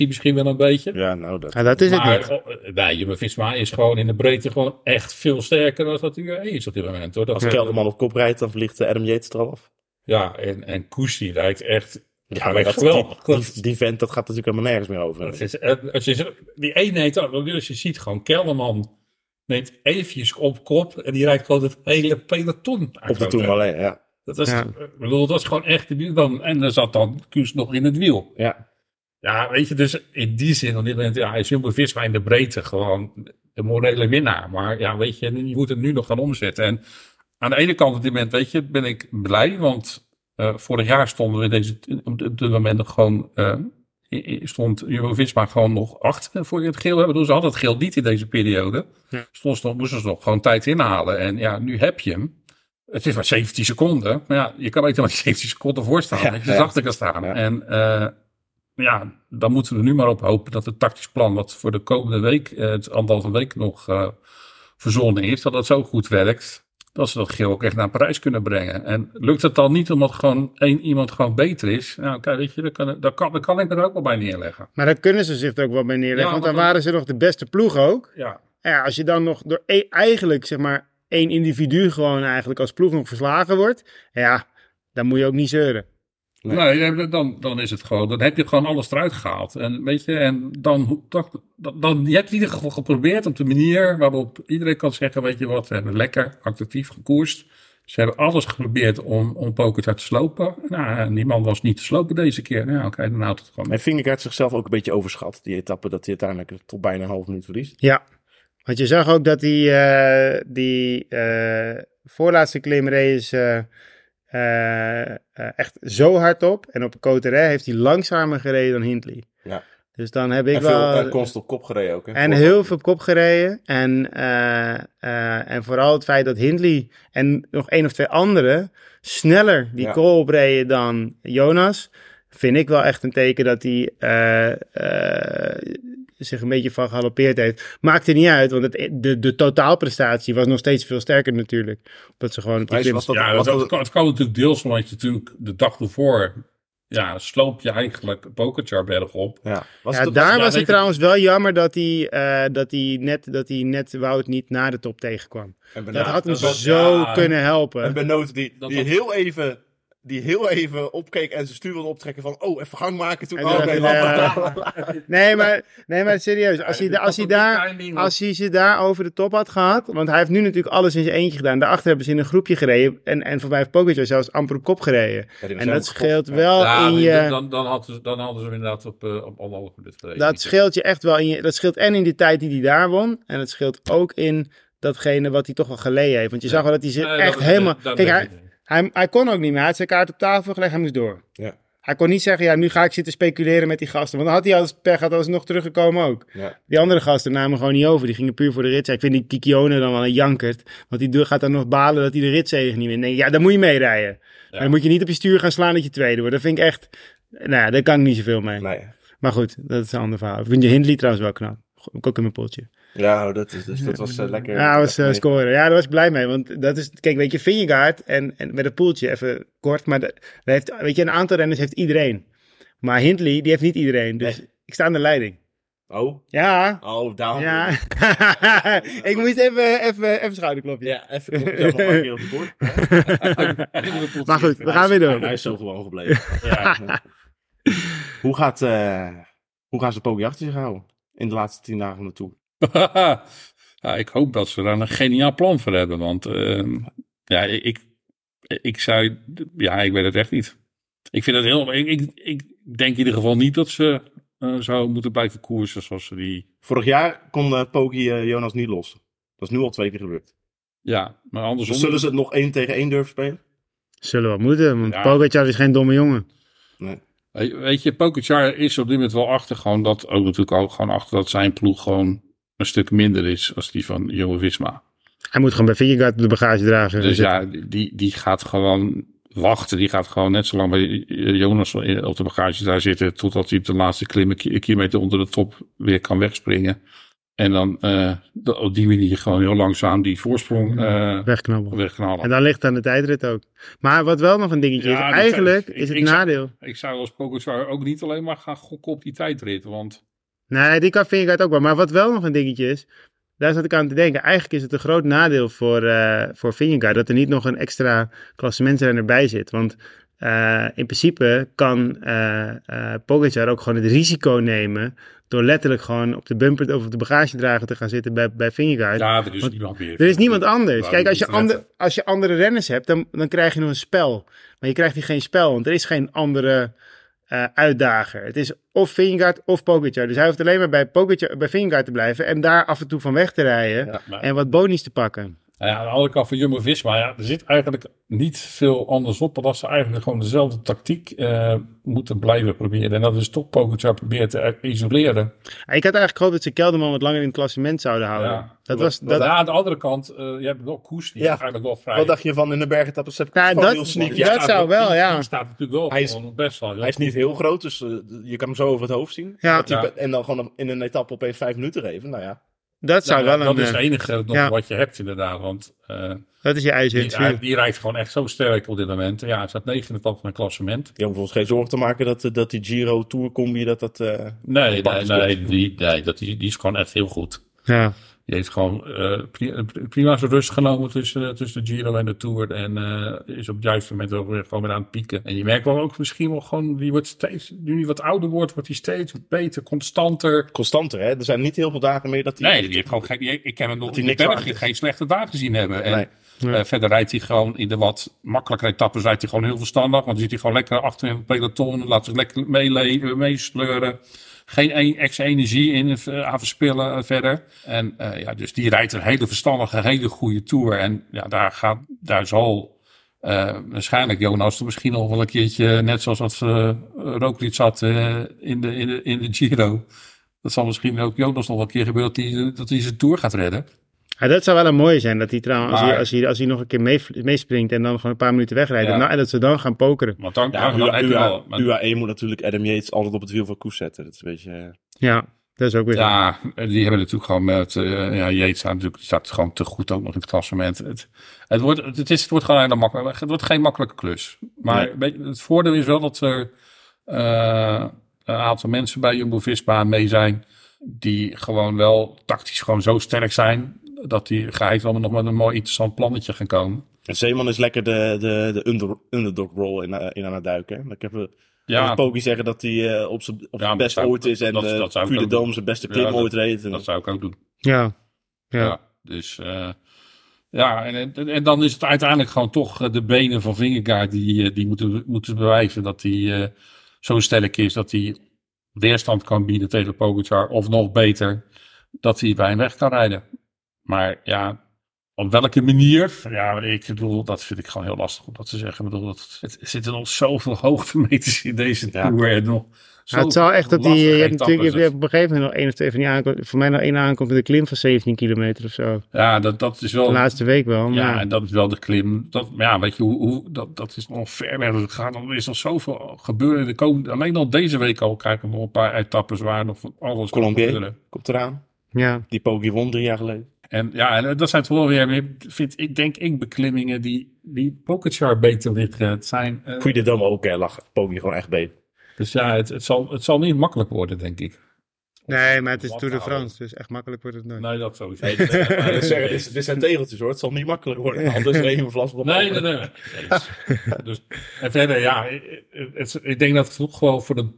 misschien wel een beetje. Ja, nou dat. Ja, dat is het maar niet. oh, nee, Jumbo-Visma is gewoon in de breedte gewoon echt veel sterker dan dat UAE is op dit moment. Hoor. Dat, Als Kelderman op kop rijdt, dan vliegt eh, Adam Yates er al af. ja, en, en Koes die rijdt echt... Ja, maar dat, geweldig. die, vent, dat gaat natuurlijk helemaal nergens meer over. Het is, eh, als je, die ene neemt, als je ziet gewoon, Kelderman neemt eventjes op kop en die rijdt gewoon het hele peloton. Op de Tourmalet, ja. Dat was, Ja. ik bedoel, dat was gewoon echt de wielban. En er zat dan Kuus nog in het wiel. Ja, Ja, weet je, dus in die zin, op dit moment, ja, is Jumbo-Visma in de breedte gewoon de morele winnaar. Maar ja, weet je, je moet het nu nog gaan omzetten. En aan de ene kant op dit moment, weet je, ben ik blij, want eh, vorig jaar stonden we deze, op dit moment nog gewoon, i- stond Jumbo-Visma gewoon nog achter voor je het geel hebben. Dus ze hadden het geel niet in deze periode. Ja. Stond ze nog, moesten ze nog gewoon tijd inhalen. En ja, nu heb je hem. Het is maar 17 seconden. Maar ja, je kan beter maar [LAUGHS] die 17 seconden voor staan. Ja, dat je ja. achter kan staan. Ja. En eh, ja, dan moeten we nu maar op hopen dat het tactisch plan wat voor de komende week, eh, het anderhalve week nog eh, verzonnen is, dat dat zo goed werkt. Dat ze dat geel ook echt naar Parijs kunnen brengen. En lukt het dan niet omdat gewoon één iemand gewoon beter is? Nou, kijk, weet je, dan kan, dan kan, ik er ook wel bij neerleggen. Maar daar kunnen ze zich er ook wel bij neerleggen. Ja, want dan want dan- waren ze nog de beste ploeg ook. Ja, Ja, als je dan nog door e- eigenlijk zeg maar één individu gewoon eigenlijk als ploeg nog verslagen wordt. Ja, dan moet je ook niet zeuren. Nee. Nee, dan, dan is het gewoon, dan heb je gewoon alles eruit gehaald. En weet je, en dan, dan, dan, dan je hebt in ieder geval geprobeerd op de manier waarop iedereen kan zeggen, weet je wat, we hebben lekker actief gekoerst. Ze hebben alles geprobeerd om, om Pogacar te slopen. Nou, en die man was niet te slopen deze keer. Nou, oké, dan houdt het gewoon. En Vingegaard zichzelf ook een beetje overschat, die etappe, dat hij uiteindelijk tot bijna een half minuut verliest. Ja, want je zag ook dat die, eh, die eh, voorlaatste klim reed is eh, eh, echt zo hard op. En op Coterre heeft hij langzamer gereden dan Hindley. Ja. Dus dan heb ik En veel wel... en constant op kop gereden ook. Hè? En heel veel op kop gereden. En, en vooral het feit dat Hindley en nog één of twee anderen sneller die Ja. call opreden dan Jonas. Vind ik wel echt een teken dat hij zich een beetje van galopeerd heeft. Maakt er niet uit, want het, de, de totaalprestatie was nog steeds veel sterker natuurlijk. Dat ze gewoon op klim- was dat, ja, was dat, het kan natuurlijk deels omdat je natuurlijk de dag ervoor, ja, sloop je eigenlijk Pogacar bergop. ja. Was Ja, het, daar ja, was het ik- trouwens wel jammer dat hij, eh, dat hij, net, dat hij net Wout niet na de top tegenkwam. en Dat had hem zo kunnen helpen. En Benoot die, Dat die, heel even, die heel even opkeek en zijn stuur wilde optrekken van, oh, even gang maken. Toen, En oh, nee, [LAUGHS] nee, maar, nee, maar serieus. Als hij, als, hij daar, als hij ze daar over de top had gehad. Want hij heeft nu natuurlijk alles in zijn eentje gedaan. Daarachter hebben ze in een groepje gereden. En, en voorbij heeft Pogacar zelfs amper op kop gereden. Ja, En dat scheelt wel Ja, in je... dan, dan, hadden ze, dan hadden ze hem inderdaad op, eh, op anderhalf minuut gereden. Dat scheelt je echt wel in je... Dat scheelt en in die tijd die hij daar won. En het scheelt ook in datgene wat hij toch wel geleden heeft. Want je zag wel dat hij zich Nee, echt helemaal... dat- Kijk, hij, hij, hij kon ook niet meer. Hij had zijn kaart op tafel gelegd. Hij moest door. Ja. Hij kon niet zeggen, ja, nu ga ik zitten speculeren met die gasten. Want dan had hij als pech had nog teruggekomen ook. Ja. Die andere gasten namen gewoon niet over. Die gingen puur voor de rit. Ik vind die Kikione dan wel een jankert. Want die gaat dan nog balen dat hij de ritzegen niet wint. Nee, ja, dan moet je meerijden. Dan moet je niet op je stuur gaan slaan dat je tweede wordt. Dat vind ik echt... Nou ja, daar kan ik niet zoveel mee. Nee. Maar goed, dat is een ander verhaal. Ik vind je Hindley trouwens wel knap. Ook in mijn potje. Ja, dat, is, dus, dat was eh, lekker. Ja, dat was eh, scoren. Ja, daar was ik blij mee. Want dat is, kijk, weet je, Vingegaard en, en met het poeltje, even kort, maar dat, dat heeft, weet je, een aantal renners heeft iedereen. Maar Hindley, die heeft niet iedereen. Dus Nee. ik sta aan de leiding. Oh, Ja, oh, down. ja. [LAUGHS] ik moest even, even, even schouderklopje. Ja, even een op de boord. [LAUGHS] Maar goed, we gaan weer door. Hij is zo gewoon gebleven. [LAUGHS] hoe, gaat, eh, hoe gaan ze Poggi achter zich houden in de laatste tien dagen van de Tour? [LAUGHS] ja, ik hoop dat ze daar een geniaal plan voor hebben. Want ehm, ja, ik, ik zou... Ja, ik weet het echt niet. Ik vind het heel... Ik, ik, ik denk in ieder geval niet dat ze eh zou moeten blijven koersen zoals ze die... Vorig jaar kon eh, Jonas niet los. Dat is nu al twee keer gebeurd. Ja, maar andersom... Dus zullen ze het nog één tegen één durven spelen? Zullen wel moeten, want Ja. Pogacar is geen domme jongen. Nee. Weet weet je, Pogacar is op dit moment wel achter gewoon dat, ook natuurlijk ook gewoon achter dat zijn ploeg gewoon een stuk minder is als die van Jumbo-Visma. Hij moet gewoon bij Vingegaard op de bagage dragen. Dus ja, die, die gaat gewoon wachten. Die gaat gewoon net zo lang bij Jonas op de bagage daar zitten totdat hij op de laatste klim, een ki- een kilometer onder de top weer kan wegspringen. En dan eh, op die manier gewoon heel langzaam die voorsprong eh Wegknabbelen. wegknallen. En dan ligt aan de tijdrit ook. Maar wat wel nog een dingetje Ja, is, eigenlijk is het ik zou- nadeel. Ik zou als Pogacar ook niet alleen maar gaan gokken op die tijdrit. Want Nee, die kan Vingegaard ook wel. Maar wat wel nog een dingetje is, daar zat ik aan te denken. Eigenlijk is het een groot nadeel voor, eh voor Vingegaard dat er niet nog een extra klassementsrenner bij zit. Want eh, in principe kan eh Pogacar ook gewoon het risico nemen door letterlijk gewoon op de bumper of op de bagagedrager te gaan zitten bij, bij Vingegaard. ja, er is Want niemand meer. Er is niemand anders. Kijk, als je, ander, als je andere renners hebt, dan, dan krijg je nog een spel. Maar je krijgt hier geen spel, want er is geen andere eh, uitdager. Het is of Vingegaard of Pogacar. Dus hij hoeft alleen maar bij, Pogacar, bij Vingegaard te blijven en daar af en toe van weg te rijden Ja, maar- en wat bonies te pakken. Nou ja, aan de andere kant van Jumbo-Visma, ja, er zit eigenlijk niet veel anders op. dan dat ze eigenlijk gewoon dezelfde tactiek eh, moeten blijven proberen. En dat is toch Pogacar proberen te isoleren. Ik had eigenlijk gehoopt dat ze Kelderman wat langer in het klassement zouden houden. Ja. Dat was, dat, Ja, aan de andere kant, eh, je hebt wel Koes, die Ja. eigenlijk wel vrij... Wat dacht je van in de Nou, Kuss? dat- heel sneaky. dat staat zou wel, ja. Die staat natuurlijk wel Hij is- gewoon best wel. Hij is niet heel groot, dus eh, je kan hem zo over het hoofd zien. Ja. Dat hij Ja. En dan gewoon in een etappe opeens vijf minuten geven. Nou ja, dat zou Nou, wel dat een... is het eh, enige nog ja. wat je hebt inderdaad. Want eh, dat is je ijzer in die, het vuur. hij- die rijdt gewoon echt zo sterk op dit moment. Ja, hij staat negen in het top van het klassement. je hoeft ons geen zorgen te maken dat, eh, dat die Giro Tour combi dat dat... eh, Nee, nee, nee, die, nee dat, die, die is gewoon echt heel goed. Ja. Die heeft gewoon eh, pri- prima zijn rust genomen tussen, tussen de Giro en de Tour. En eh, is op het juiste moment ook weer gewoon weer aan het pieken. En je merkt wel ook misschien wel gewoon, die wordt steeds, nu hij wat ouder wordt, wordt hij steeds beter, constanter. constanter, hè? Er zijn niet heel veel dagen meer dat hij... Nee, die heeft gewoon geen, ik heb hem nog in de berg geen slechte dagen gezien hebben. En, Nee. eh, verder rijdt hij gewoon in de wat makkelijkere etappes rijdt hij gewoon heel verstandig. Want dan zit hij gewoon lekker achter in het peloton. Laat zich lekker eh, meesleuren. Geen e- extra energie in eh, aan verspillen eh, verder. En eh, ja, dus die rijdt een hele verstandige, hele goede tour. En ja, daar, gaat, daar zal waarschijnlijk Jonas er misschien nog wel een keertje, net zoals wat uh, Roglic zat in, de, in, de, in de Giro. Dat zal misschien ook Jonas nog wel een keer gebeuren dat hij, dat hij zijn tour gaat redden. Ja, dat zou wel een mooie zijn, dat hij trouwens, als, hij, als, hij, als hij nog een keer mee, meespringt en dan gewoon een paar minuten wegrijdt. Ja. En, nou, en dat ze dan gaan pokeren. Want dan, Ja, dan. UA, maar- UAE moet natuurlijk Adam Yates altijd op het wiel van Koes zetten. Dat is een beetje... eh, Ja, dat is ook weer zo. Ja, die hebben natuurlijk gewoon met, uh, ja, Yates staat natuurlijk, die staat gewoon te goed ook nog in het klassement. Het, het, wordt, het, is, het wordt gewoon een hele makkelijk, het wordt geen makkelijke klus. Maar Nee. het voordeel is wel dat er uh, een aantal mensen bij Jumbo-Visma mee zijn, die gewoon wel tactisch gewoon zo sterk zijn, dat die geheid wel nog met een mooi interessant plannetje gaan komen. En Zeeman is lekker de, de, de under, underdog rol in, in aan het duiken. hè. Ik heb uh, Ja, Poki zeggen dat hij uh, op zijn op Ja, best zou- ooit is en dat- dat de Dome zijn beste klim ooit reed. En, dat zou ik ook doen. Ja. Ja, Ja. dus eh, ja, en, en, en dan is het uiteindelijk gewoon toch eh, de benen van Vingegaard die, eh, die moeten, moeten bewijzen dat hij eh, zo sterk is dat hij weerstand kan bieden tegen Pogacar. Of nog beter, dat hij bij hem weg kan rijden. Maar ja, op welke manier? Ja, ik bedoel, dat vind ik gewoon heel lastig om dat te zeggen. Ik bedoel, dat, het, er zitten nog zoveel [LAUGHS] hoogtemeters in deze Ja. tour. En nog het zal echt op die, je hebt natuurlijk, je hebt op een gegeven moment nog één of twee van die aankomsten. Voor mij nog één aankomst met een klim van 17 kilometer of zo. Ja, dat, dat is wel... De laatste week wel. Maar Ja, en dat is wel de klim. Dat, maar ja, weet je, hoe, hoe, dat, dat is nog ver weg gaan. Er is nog zoveel gebeuren. De komende, alleen al deze week al krijgen we nog een paar etappes waar nog van alles Colombier komt eraan. ja. Die Poki won drie jaar geleden. En ja, en dat zijn toch wel weer, vind ik, denk ik, beklimmingen die, die Pogacar beter liggen. Het zijn, eh, Puy de Dome ook, hè, lag Poki gewoon echt beter. dus ja, het, het, zal, het zal niet makkelijk worden, denk ik. Nee, maar het is Tour de. France, dus echt makkelijk wordt het nooit. Nee, dat sowieso. Nee, [LAUGHS] dit, zeggen, dit, dit zijn tegeltjes hoor, het zal niet makkelijker worden. Anders is er even vlas op de Nee, nee, nee. nee. Dus, en verder, ja, het, het- ik denk dat het toch wel voor de,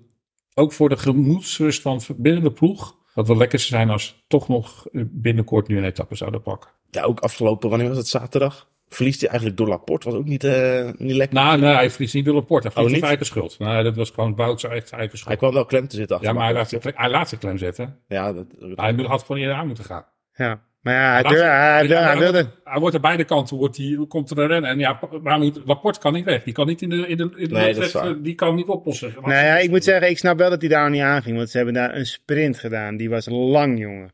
ook voor de gemoedsrust van binnen de ploeg, Wat wel lekker zou zijn als toch nog binnenkort nu een etappe zouden pakken. Ja, ook afgelopen, wanneer was het? Zaterdag? Verliest hij eigenlijk door Laporte, was ook niet, eh, niet lekker. Nou, nee, hij verliest niet door Laporte. Hij verliest Oh, op niet? eigen schuld. Nee, dat was gewoon zijn eigen, eigen Hij schuld. kwam wel klem te zitten achter Ja, maar hij laat, zich, hij laat zich klem zetten. Ja, dat, Hij had gewoon eerder aan moeten gaan. Ja. Maar ja, hij, hij, hij, hij, hij wilde... wordt, hij wordt aan beide kanten wordt hij, komt er een rennen. En ja, maar moet, Laporte kan niet weg. Die kan niet in de, in de, in de Nee, wedstrijd, waar. die kan niet oplossen. Nou ja, ik moet zeggen, ik snap wel dat hij daar niet aanging. Want ze hebben daar een sprint gedaan. Die was lang, jongen.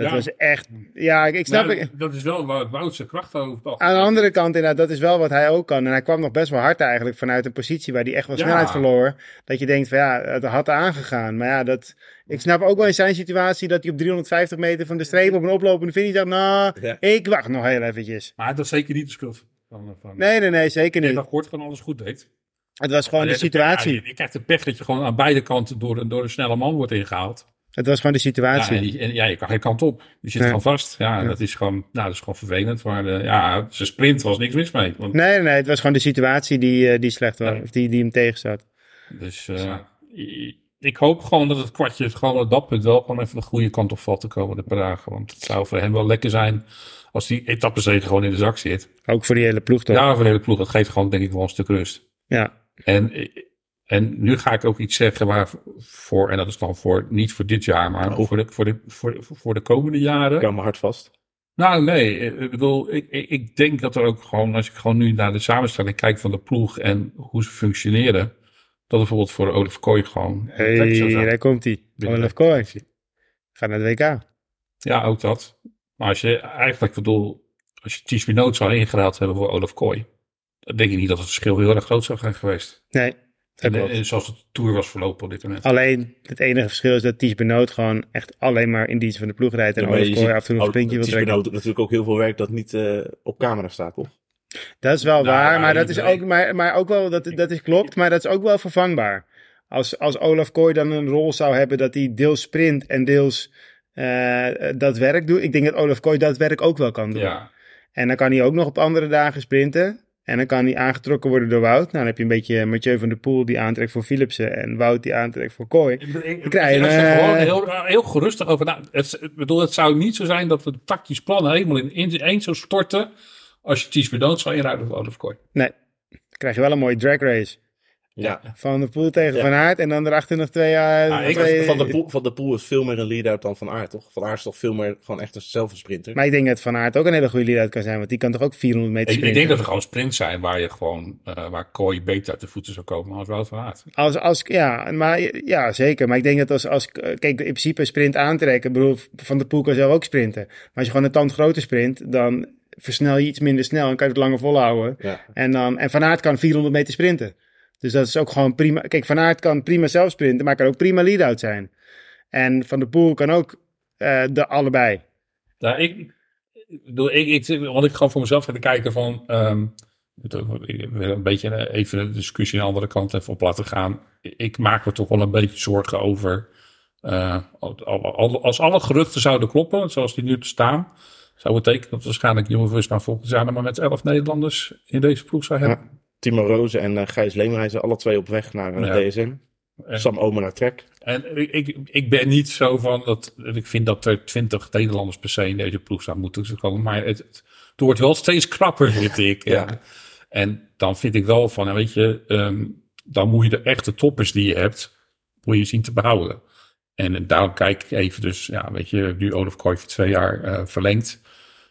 Dat Ja. was echt... Ja, ik, snap... Ik- dat is wel waar Wout zijn kracht over aan de andere kant, inderdaad, dat is wel wat hij ook kan. En hij kwam nog best wel hard eigenlijk vanuit een positie waar hij echt wel Ja. snelheid verloor. Dat je denkt van ja, het had aangegaan. Maar ja, dat, ik snap ook wel in zijn situatie dat hij op 350 meter van de streep op een oplopende finish dacht, nou, Ja. ik wacht nog heel eventjes. Maar dat is zeker niet de schuld van, van Nee, nee, nee, zeker niet. dat Kort gewoon alles goed deed. Het was gewoon de Ja, situatie. Je, je krijgt de pech dat je gewoon aan beide kanten door, een- door een snelle man wordt ingehaald. Het was gewoon de Ja, situatie. en, die- en ja, je kan geen kant op. Je zit Nee. gewoon vast. Ja, dat is gewoon, nou, dat is gewoon vervelend. Maar eh, ja, zijn sprint was niks mis mee. Want, Nee, nee, het was gewoon de situatie die, eh, die slecht was. Of die, die hem tegenzat. Dus eh, i- ik hoop gewoon dat het kwartje gewoon op dat punt wel gewoon even de goede kant op valt te komen de paar dagen. Want het zou voor hem wel lekker zijn als die etappezege gewoon in de zak zit. Ook voor die hele ploeg toch? Ja, voor de hele ploeg. Dat geeft gewoon denk ik wel een stuk rust. Ja. En, en nu ga ik ook iets zeggen waarvoor, en dat is dan voor, niet voor dit jaar, maar Oh. voor, de, voor, de, voor, de- voor de komende jaren. Ik hou me hard vast. Nou, nee, ik bedoel, ik, ik, ik denk dat er ook gewoon, als ik gewoon nu naar de samenstelling kijk van de ploeg en hoe ze functioneren, dat bijvoorbeeld voor Olaf Kooi gewoon Hey, daar komt hij. Olaf Kooi. Gaat naar de WK. Ja, ook dat. Maar als je eigenlijk bedoel, als je Ties Benoot zou hebben voor Olaf Kooi, dan denk ik niet dat het verschil heel erg groot zou zijn geweest. Nee, En, zoals de Tour was verlopen op dit moment. Alleen het enige verschil is dat Ties Benoot gewoon echt alleen maar in dienst van de ploeg rijdt. En Ja, Olaf je Kooi af en toe nog een oh, sprintje wil het is trekken. Benoot natuurlijk ook heel veel werk dat niet eh, op camera staat, toch? Dat is wel Nou, waar, ja, maar dat is ook, maar, maar ook wel, dat, dat is klopt, maar dat is ook wel vervangbaar. Als, als Olaf Kooi dan een rol zou hebben dat hij deels sprint en deels eh, dat werk doet. Ik denk dat Olaf Kooi dat werk ook wel kan doen. Ja, En dan kan hij ook nog op andere dagen sprinten. En dan kan hij aangetrokken worden door Wout. Nou, dan heb je een beetje Mathieu van der Poel die aantrekt voor Philipsen. En Wout die aantrekt voor Kooi. Ik, ik, ik, krijg er er eh, gewoon heel, heel gerustig over. Nou, het, bedoel, het zou niet zo zijn dat we het tactisch plan helemaal in, in één zou storten. als je Ties Benoot zou inruilen voor Olaf Kooi. Nee, dan krijg je wel een mooie drag race. Ja. Van der Poel tegen Ja. Van Aert. En dan erachter nog twee... eh, Ah, twee- Van de, Poel, van de Poel is veel meer een lead-out dan Van Aert, toch? Van Aert is toch veel meer gewoon echt een zelf een sprinter. Maar ik denk dat Van Aert ook een hele goede lead kan zijn. Want die kan toch ook 400 meter Ik, ik sprinten. denk dat er gewoon sprints zijn waar je gewoon, eh, waar Kooi beter uit de voeten zou komen als Wout van Aert. Als, als, ja, maar, ja, zeker. Maar ik denk dat als, als... Kijk, in principe sprint aantrekken. Bedoel, Van der Poel kan zelf ook sprinten. Maar als je gewoon een tand groter sprint... dan versnel je iets minder snel en kan je het langer volhouden. Ja. En, dan, en Van Aert kan 400 meter sprinten. Dus dat is ook gewoon prima. Kijk, Van Aert kan prima zelf sprinten, maar kan ook prima lead-out zijn. En Van der Poel kan ook eh, de allebei. Nou, ik, bedoel, ik, ik, want ik gewoon voor mezelf ga kijken van, ik wil een beetje eh, even de discussie aan de andere kant even op laten gaan. Ik maak me toch wel een beetje zorgen over, eh, als alle geruchten zouden kloppen, zoals die nu staan, zou betekenen dat waarschijnlijk Jumbo-Visma volgend jaar maar met 11 Nederlanders in deze ploeg zou hebben. Ja. Timo Roze en eh, Gijs Leemreizen, alle twee op weg naar eh, Ja. DSM. En- Sam Omen naar Trek. En ik, ik, ik ben niet zo van dat. Ik vind dat er twintig Nederlanders per se in deze ploeg zou moeten komen. Maar het, het, wordt wel steeds krapper, vind ik. Ja. Ja. En dan vind ik wel van, nou, weet je, ehm, dan moet je de echte toppers die je hebt, moet je zien te behouden. En daarom kijk ik even, dus ja, weet je, nu Olaf Kooi voor twee jaar eh, verlengd.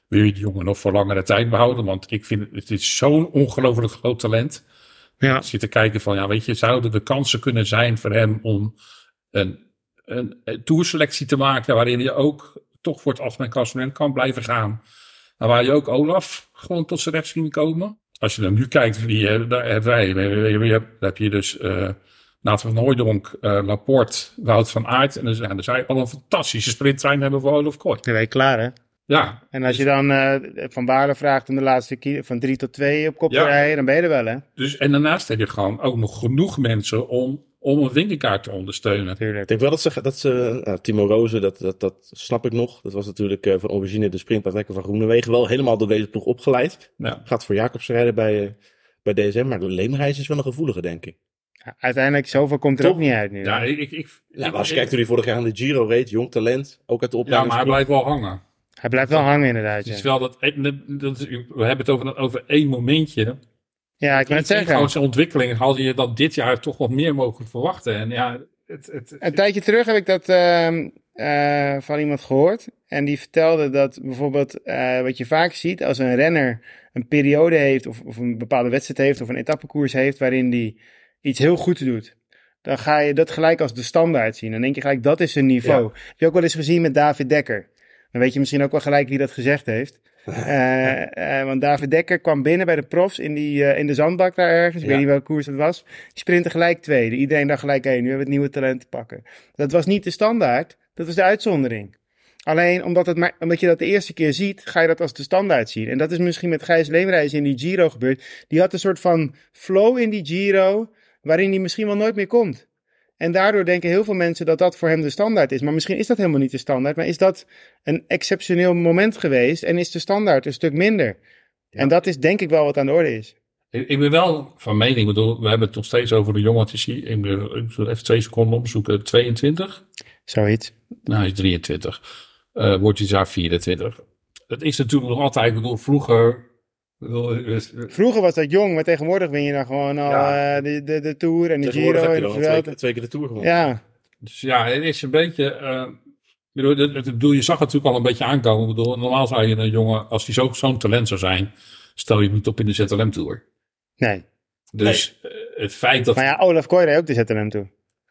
Wil je die jongen nog voor langere tijd behouden? Want ik vind het, is zo'n ongelooflijk groot talent. Ja. Zit te kijken van, ja, weet je, zouden er kansen kunnen zijn voor hem om een, een, een toerselectie te maken waarin je ook toch voor het algemeen klassement kan blijven gaan. Maar waar je ook Olaf gewoon tot zijn recht zien komen. Als je dan nu kijkt, wie, eh, daar hebben wij, daar heb je dus eh Nathan van Hooijdonk, eh, Laporte, Wout van Aert. En dan zijn er zij al een fantastische sprinttrein hebben voor Olaf Kooi. Dan ben je klaar, hè? Ja, En als je dan eh, Van Baarle vraagt om de laatste keer van 3 tot 2 op kop te Ja. rijden, dan ben je er wel, hè? dus, en daarnaast heb je gewoon ook nog genoeg mensen om, om een winkelkaart te ondersteunen. Ik Natuurlijk. denk wel dat ze, dat ze nou, Timo Roze, dat, dat, dat snap ik nog. Dat was natuurlijk eh, van origine de sprintpartijker van Groenewegen. Wel helemaal door deze ploeg opgeleid. Ja. Gaat voor Jacobs rijden bij, eh, bij DSM. Maar de Leemreis is wel een gevoelige, denk ik. Ja, uiteindelijk, zoveel komt er ook niet uit nu. Ja, ik, ik, ik, Ja, ik- maar als je kijkt hoe hij vorig jaar aan de Giro reed, jong talent, ook uit de ja, maar hij opleiding. blijft wel hangen. Hij blijft wel hangen inderdaad. Het is Ja, wel dat, dat, we hebben het over, over één momentje. ja ik wil het zeggen. Gewoon zijn ontwikkeling had je dan dit jaar toch wat meer mogen verwachten. En ja, het, het, Een tijdje terug heb ik dat ehm, eh, van iemand gehoord. En die vertelde dat bijvoorbeeld eh, wat je vaak ziet als een renner een periode heeft of, of een bepaalde wedstrijd heeft of een etappekoers heeft waarin die iets heel goed doet. Dan ga je dat gelijk als de standaard zien. Dan denk je gelijk, dat is zijn niveau. Heb je ook wel eens gezien met David Dekker? Dan weet je misschien ook wel gelijk wie dat gezegd heeft. [LAUGHS] Eh, eh, want David Dekker kwam binnen bij de profs in, die, eh, in de zandbak daar ergens. Ik Ja. weet niet welke koers dat was. Die sprintte gelijk tweede. Iedereen dacht gelijk, hé, nu hebben we het nieuwe talent te pakken. Dat was niet de standaard, dat was de uitzondering. Alleen omdat, het maar, omdat je dat de eerste keer ziet, ga je dat als de standaard zien. En dat is misschien met Gijs Leemreizen in die Giro gebeurd. Die had een soort van flow in die Giro, waarin hij misschien wel nooit meer komt. En daardoor denken heel veel mensen dat dat voor hem de standaard is. Maar misschien is dat helemaal niet de standaard. Maar is dat een exceptioneel moment geweest en is de standaard een stuk minder. En dat is denk ik wel wat aan de orde is. Ik, ik ben wel van mening, ik bedoel, we hebben het nog steeds over de jongen. Het is hier, ik, zal even twee seconden opzoeken. 22? Zoiets. Nou, hij is 23. Eh, wordt dit jaar 24. Het is natuurlijk nog altijd, ik bedoel, vroger. Vroeger was dat jong, maar tegenwoordig win je dan gewoon al Ja. eh, de, de, de Tour en de Giro heb je en de dan twee, keer- twee keer de Tour gewonnen. Ja, Dus ja, het is een beetje. eh, bedoel, het- het- ik bedoel, je zag het natuurlijk al een beetje aankomen. Ik bedoel, normaal zou je een jongen, als hij zo- zo'n talent zou zijn, stel je hem niet op in de ZLM Tour. nee. Dus eh, het feit dat. Maar ja, Olaf Kooi reed ook de ZLM toe.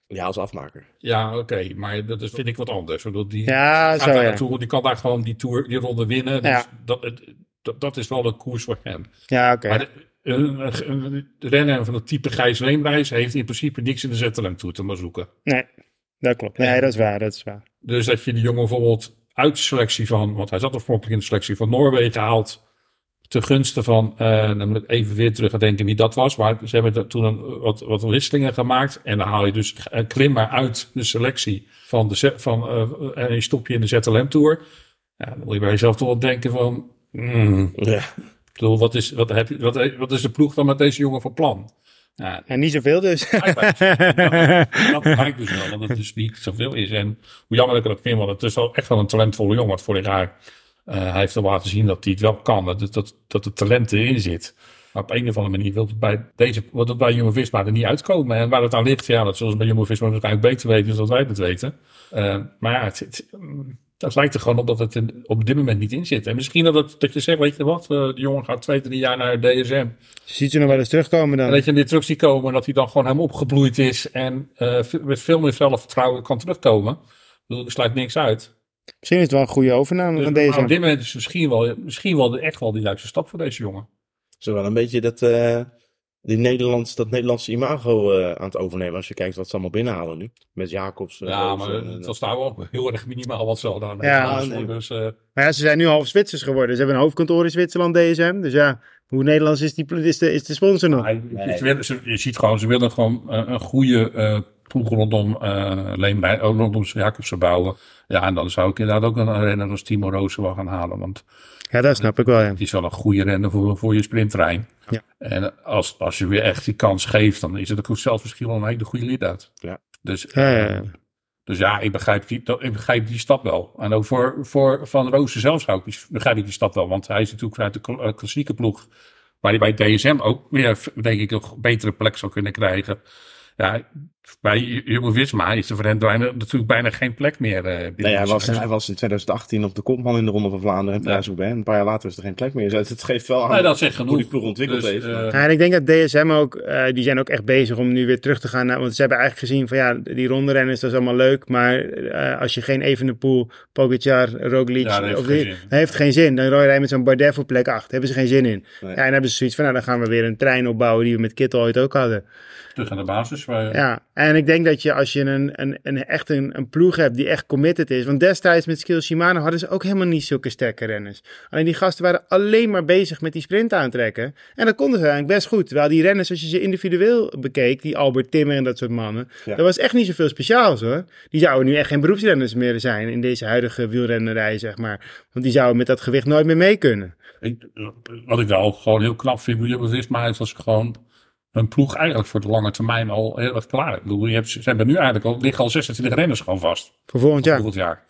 Ja, als afmaker. Ja, oké, maar dat is, vind ik wat anders. Ik bedoel, die, Ja, gaat zo daar ja. naartoe, die kan daar gewoon die, tour, die ronde winnen. Dus Ja. dat, het- dat, dat is wel een koers voor hem. Ja, oké. Maar de, een, een, een renner van het type Gijs Leemreis heeft in principe niks in de ZLM toe te maar zoeken. Nee, dat klopt. Nee, dat is waar, dat is waar. Dus dat je die jongen bijvoorbeeld uit de selectie van, want hij zat oorspronkelijk in de selectie van Noorwegen haalt, ten gunste van, eh dan moet ik even weer terug gaan denken wie dat was, maar ze hebben toen een, wat, wat wisselingen gemaakt en dan haal je dus een klimmer uit de selectie van de, van, eh, en je stop je in de ZLM Tour. Ja, dan moet je bij jezelf toch wel denken van, hmm, Ja. ik bedoel, wat is, wat, heb je, wat, wat is de ploeg dan met deze jongen van plan? Ja, En niet zoveel dus. [LAUGHS] dat blijkt dus wel dat het dus niet zoveel is. En hoe jammer dat ik ook vind, want het is wel echt wel een talentvolle jongen. Want vorig jaar eh, hij heeft al laten zien dat hij het wel kan. Dat, dat, dat het talent erin zit. Maar op een of andere manier wil het bij deze, wordt het bij Jumbo Visma er niet uitkomen. En waar het aan ligt, ja, dat zullen ze bij Jumbo Visma waarschijnlijk beter weten dan wij het weten. Eh, maar ja, het, het, het lijkt er gewoon op dat het op dit moment niet in zit. En misschien dat, het, dat je zegt, weet je wat, eh, de jongen gaat twee, drie jaar naar DSM. Ziet je nog wel eens terugkomen En dan? dat je hem weer terug ziet komen en dat hij dan gewoon helemaal opgebloeid is en eh, met veel meer zelfvertrouwen kan terugkomen. Ik bedoel, er sluit niks uit. Misschien is het wel een goede overname Dus, van maar op deze. dit moment is misschien wel, misschien wel de, echt wel die juiste stap voor deze jongen. Zo wel een beetje dat, eh, die Nederlands, dat Nederlandse imago eh, aan het overnemen. Als je kijkt wat ze allemaal binnenhalen nu. Met Jacobs. eh, Ja, maar en, het eh, was daar wel heel erg minimaal wat ze hadden. Ja, nee. dus, eh, Maar ja, ze zijn nu half Zwitsers geworden. Ze hebben een hoofdkantoor in Zwitserland, DSM. Dus ja, hoe Nederlands is, die, is, de, is de sponsor nog? hij- ze willen- ze- je ziet gewoon, ze willen gewoon een goede eh ploeg rondom uh, Leenbij, ook rondom Jacobsen bouwen. Ja, en dan zou ik inderdaad ook een renner als Timo Rozen wel gaan halen. Want Ja, dat snap ik wel, ja. Het is wel een goede renner voor, voor je sprinttrein. Ja. En als, als je weer echt die kans geeft, dan is het ook zelfs misschien wel een hele goede lead-out. Ja. Dus, Ja, ja, dus ja, ik begrijp, die, ik begrijp die stap wel. En ook voor, voor Van Roosen zelf zou ik die, begrijp ik die stap wel. Want hij is natuurlijk uit de eh, klassieke ploeg, waar hij bij DSM ook weer, denk ik, een betere plek zou kunnen krijgen. Ja, bij Jumbo-Visma is er voor hem bijna- natuurlijk bijna geen plek meer. eh, binnen Nee, hij de was, hij was in 2018 op de kopman in de Ronde van Vlaanderen en Parijs-Roubaix. En Een paar jaar later is er geen plek meer. Dus het geeft wel aan Nee, dat zegt genoeg. hoe die ploeg ontwikkeld Dus, heeft. eh, Ja, en ik denk dat DSM ook, eh, die zijn ook echt bezig om nu weer terug te gaan naar, want ze hebben eigenlijk gezien van ja, die ronde renners, dat is allemaal leuk, maar eh, als je geen Evenepoel, Pogacar, Roglic, Ja, dat heeft of geen die- zin. dat heeft geen zin. Dan rij je met zo'n Bardet voor plek 8, hebben ze geen zin in. Nee. Ja, en dan hebben ze zoiets van, nou dan gaan we weer een trein opbouwen die we met Kittel ooit ook hadden. Terug aan de basis. Waar, Ja, en ik denk dat je als je een, een, een, echt een, een ploeg hebt die echt committed is. Want destijds met Skill Shimano hadden ze ook helemaal niet zulke sterke renners. Alleen die gasten waren alleen maar bezig met die sprint aantrekken. En dat konden ze eigenlijk best goed. Terwijl die renners, als je ze individueel bekeek, die Albert Timmer en dat soort mannen. Ja. Dat was echt niet zoveel speciaals hoor. Die zouden nu echt geen beroepsrenners meer zijn in deze huidige wielrennerij, zeg maar. Want die zouden met dat gewicht nooit meer mee kunnen. Ik, wat ik wel gewoon heel knap vind Jumbo Visma is als ze gewoon hun ploeg eigenlijk voor de lange termijn al heel erg klaar. Ik bedoel, je hebt, ze hebben nu eigenlijk al, liggen al 26 renners gewoon vast. Voor volgend jaar. Volgend jaar.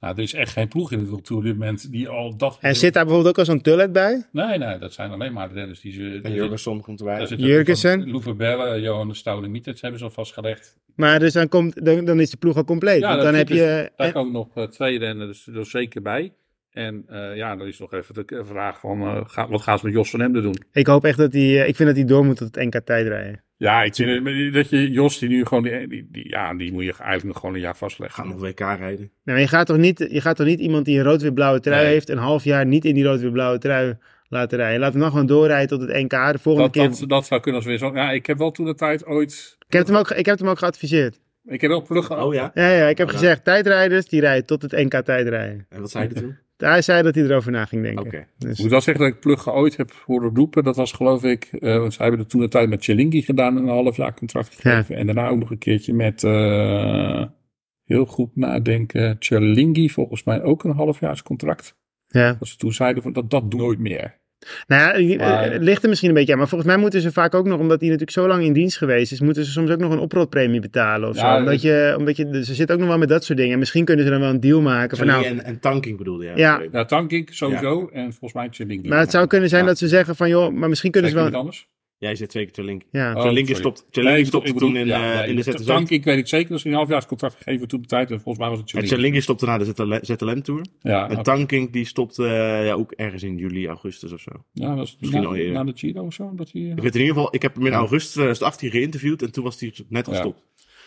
Nou, er is echt geen ploeg in de Tour op dit moment die al dat... En zit daar bijvoorbeeld ook al zo'n Tullet bij? Nee, nee, dat zijn alleen maar de renners die ze... En Jurgenson komt erbij. Jurgensen. Loeve Belle, Johan de Stouwen Mieters hebben ze al vastgelegd. Maar dus dan, komt, dan, dan is de ploeg al compleet. Want dat dan heb je... dus- daar en- komen nog eh, twee renners er zeker bij. En eh, ja, dan is nog even de vraag van, eh, ga- wat gaan ze met Jos van Emden doen? ik hoop echt dat hij... eh, Ik vind dat hij door moet tot het NK tijdrijden. Ja, ik vind het- dat je Jos, die nu gewoon, die, die, die- ja, die moet je eigenlijk nog gewoon een jaar vastleggen. Gaan nog WK rijden. Nee, maar je gaat toch niet, je gaat toch niet iemand die een rood-wit-blauwe trui Nee. heeft... een half jaar niet in die rood-wit-blauwe trui laten rijden. Laat hem dan gewoon doorrijden tot het NK. De volgende Dat, keer... dat, dat zou kunnen als weer zo. Ja, ik heb wel toen de tijd ooit. Ik, heb hem ook, ik heb hem ook geadviseerd. Ik heb wel plug Oh ja? Ja, ja, ik heb Oh, ja. gezegd, tijdrijders die rijden tot het NK tijdrijden. En wat zei je toen? [LAUGHS] Hij zei dat hij erover na ging denken. Oké. Dus, Ik moet wel zeggen dat ik Plugge ooit heb horen roepen. Dat was geloof ik, want ze hebben het toen de tijd met Chelingi gedaan, een half jaar contract gegeven. En daarna ook nog een keertje met, eh, heel goed nadenken, Chelingi volgens mij ook een halfjaarscontract. ja. Dat ze toen zeiden van dat dat doet nooit meer. Nou ja, Maar- eh, het ligt er misschien een beetje aan. Maar volgens mij moeten ze vaak ook nog, omdat hij natuurlijk zo lang in dienst geweest is, moeten ze soms ook nog een oprotpremie betalen of Ja, zo. Omdat je, omdat je, dus ze zitten ook nog wel met dat soort dingen. En misschien kunnen ze dan wel een deal maken van nou... en, en tanking bedoelde je? Ja. Ja, Tankink sowieso en volgens mij Chelingi. Maar het zou kunnen zijn Ja. dat ze zeggen van joh, maar misschien kunnen ze wel... anders? Jij zit twee keer te link. Ja, Oh, sorry. stopt, ik stopte ik toen in, ja, eh, in de ZTZ. Tankink weet ik zeker dat ze een halfjaarscontract gegeven toen de tijd. En volgens mij was het En Chelingi. Chelingi stopte na de ZLM, Tour. Ja, En. Tanking die stopte eh, ja, ook ergens in juli, augustus of zo. Ja, dat is Misschien na, al eerder. na de Giro of zo. Dat hij, Ik weet in ieder geval, ik heb hem in augustus 2018 geïnterviewd en toen was hij net Ja. gestopt.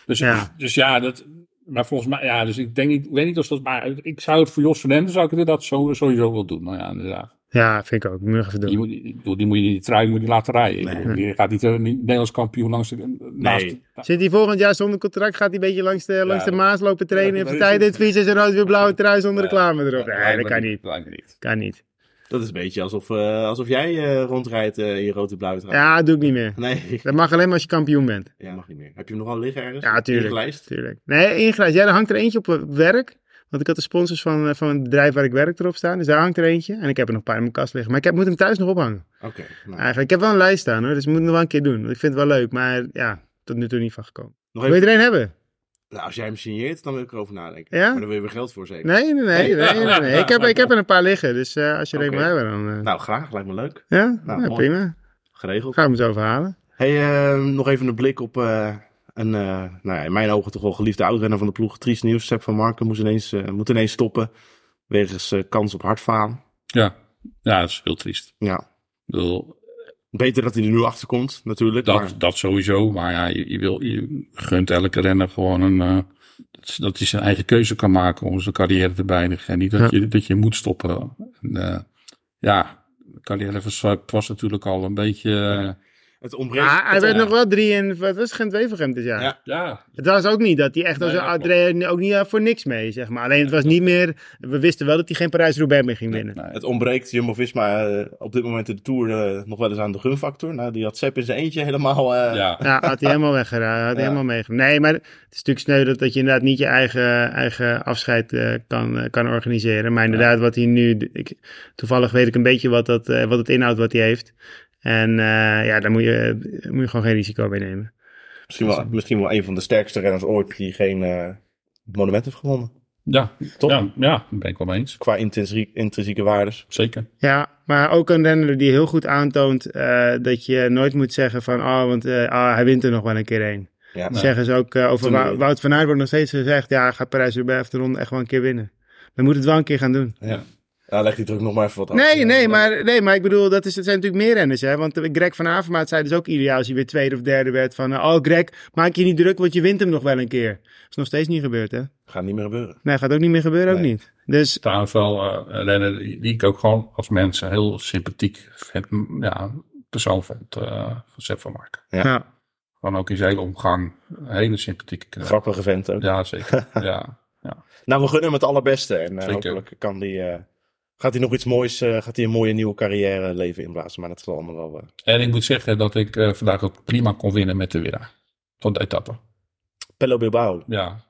dus, Ja. dus ja, dat, maar volgens mij, ja, dus ik denk, ik weet niet of dat, maar ik zou het voor Jos van Emden, zou ik inderdaad zo, sowieso wel doen. Nou ja, inderdaad. Ja, vind ik ook. Moet even Die, doen. moet, ik bedoel, die moet je die trui moet je laten rijden. Nee. Die gaat niet, eh, niet Nederlands kampioen langs de, naast Nee. Zit hij volgend jaar zonder contract, gaat hij een beetje langs de, langs de Maas lopen trainen. Ja, Heeft de dat is- tijd in het vies en rood weer blauwe trui zonder Ja. reclame erop. Ja, Nee, dat kan niet. Kan niet. Dat is een beetje alsof, eh, alsof jij eh, rondrijdt eh, in je rode blauwe trui. Ja, dat doe ik niet meer. Nee, Dat mag alleen maar als je kampioen bent. ja. mag niet meer. Heb je hem nog al liggen ergens? Ja, tuurlijk. Ingelijst? tuurlijk. Nee, ingelijst. Ja, er hangt er eentje op werk. Want ik had de sponsors van, eh, van het bedrijf waar ik werk erop staan. Dus daar hangt er eentje. En ik heb er nog een paar in mijn kast liggen. Maar ik heb, moet hem thuis nog ophangen. Oké. nou, Eigenlijk. Ik heb wel een lijst staan hoor. Dus ik moet het nog wel een keer doen. Want ik vind het wel leuk. Maar ja, tot nu toe niet van gekomen. nog Wil je er een hebben? nou, als jij hem signeert, dan wil ik erover nadenken. Ja? Maar dan wil je weer geld voor zeker. Nee, nee, nee. nee, nee, nee. Ik, heb, ik heb er een paar liggen. Dus eh, als je er een wil hebben, dan... eh, Nou, graag. Lijkt me leuk. ja, nou, ja, prima. Geregeld. Ga hem zo verhalen. Hey, nog even een blik op een, eh, nou ja, in mijn ogen toch wel geliefde oudrenner van de ploeg. Triest nieuws. Sepp van Marken moest ineens, eh, moet ineens stoppen. Wegens eh, kans op hartfaan. Ja. ja, dat is heel triest. Ja. Ik bedoel, Beter dat hij er nu achter komt, natuurlijk. dat, maar, dat sowieso. Maar ja, je, je, wil, je gunt elke renner gewoon een, eh, dat, dat hij zijn eigen keuze kan maken om zijn carrière te beëindigen. En niet dat, Ja. je, dat je moet stoppen. En, eh, ja, de carrière van Sepp was natuurlijk al een beetje... het ontbreekt. Ah, hij werd nog wel drie in... Wat was Gent Wevergem dit jaar? Ja. ja, Het was ook niet dat hij echt als een ook niet eh, voor niks mee, zeg maar. Alleen het was niet meer... We wisten wel dat hij geen Parijs-Roubaix meer ging winnen. nee. Het ontbreekt Jumbo-Visma eh, op dit moment in de Tour eh, nog wel eens aan de gunfactor. Nou, die had Sepp in zijn eentje helemaal... eh, ja. [LAUGHS] Ja, had hij helemaal weggeraakt. Had hij Ja. helemaal meegenomen. Nee, maar het is natuurlijk sneu dat, dat je inderdaad niet je eigen, eigen afscheid eh, kan, kan organiseren. Maar inderdaad, wat hij nu... Ik, toevallig weet ik een beetje wat, dat, eh, wat het inhoudt wat hij heeft. En eh, ja, daar moet je, moet je gewoon geen risico mee nemen. Misschien, wel, misschien wel een van de sterkste renners ooit die geen eh, monument heeft gewonnen. Ja, Top. ja, ja, daar ben ik wel mee eens. Qua intrinsiek, intrinsieke waardes. Zeker. Ja, maar ook een renner die heel goed aantoont eh, dat je nooit moet zeggen van... Oh, want eh, ah, hij wint er nog wel een keer een. Ja. Nee. Zeggen ze ook over Toen- Wout van Aert wordt nog steeds gezegd... Ja, gaat Parijs-Roubaix de ronde echt wel een keer winnen. We moeten het wel een keer gaan doen. Ja. Nou, leg die druk nog maar even wat af. Nee, nee, maar, nee, maar ik bedoel, dat, is, het zijn natuurlijk meer renners. Hè? Want Greg van Avermaat zei dus ook ieder jaar als hij weer tweede of derde werd... van, eh, oh Greg, maak je niet druk, want je wint hem nog wel een keer. Dat is nog steeds niet gebeurd, hè? Gaat niet meer gebeuren. Nee, gaat ook niet meer gebeuren, ook niet. Dus Trouwens wel eh, renner die ik ook gewoon als mensen heel sympathiek vind. Ja, persoon vond uh, van Sepp van Marken. Ja. ja. Gewoon ook in zijn hele omgang. Een hele sympathieke. Grappige vent ook. Ja, zeker. [LAUGHS] ja. Nou, we gunnen hem het allerbeste. En eh, hopelijk kan die, eh, gaat hij nog iets moois, eh, gaat hij een mooie nieuwe carrière leven inblazen. Maar dat zal allemaal wel... eh, En ik moet zeggen dat ik eh, vandaag ook prima kon winnen met de winnaar van de etappe. Pello Bilbao. Ja,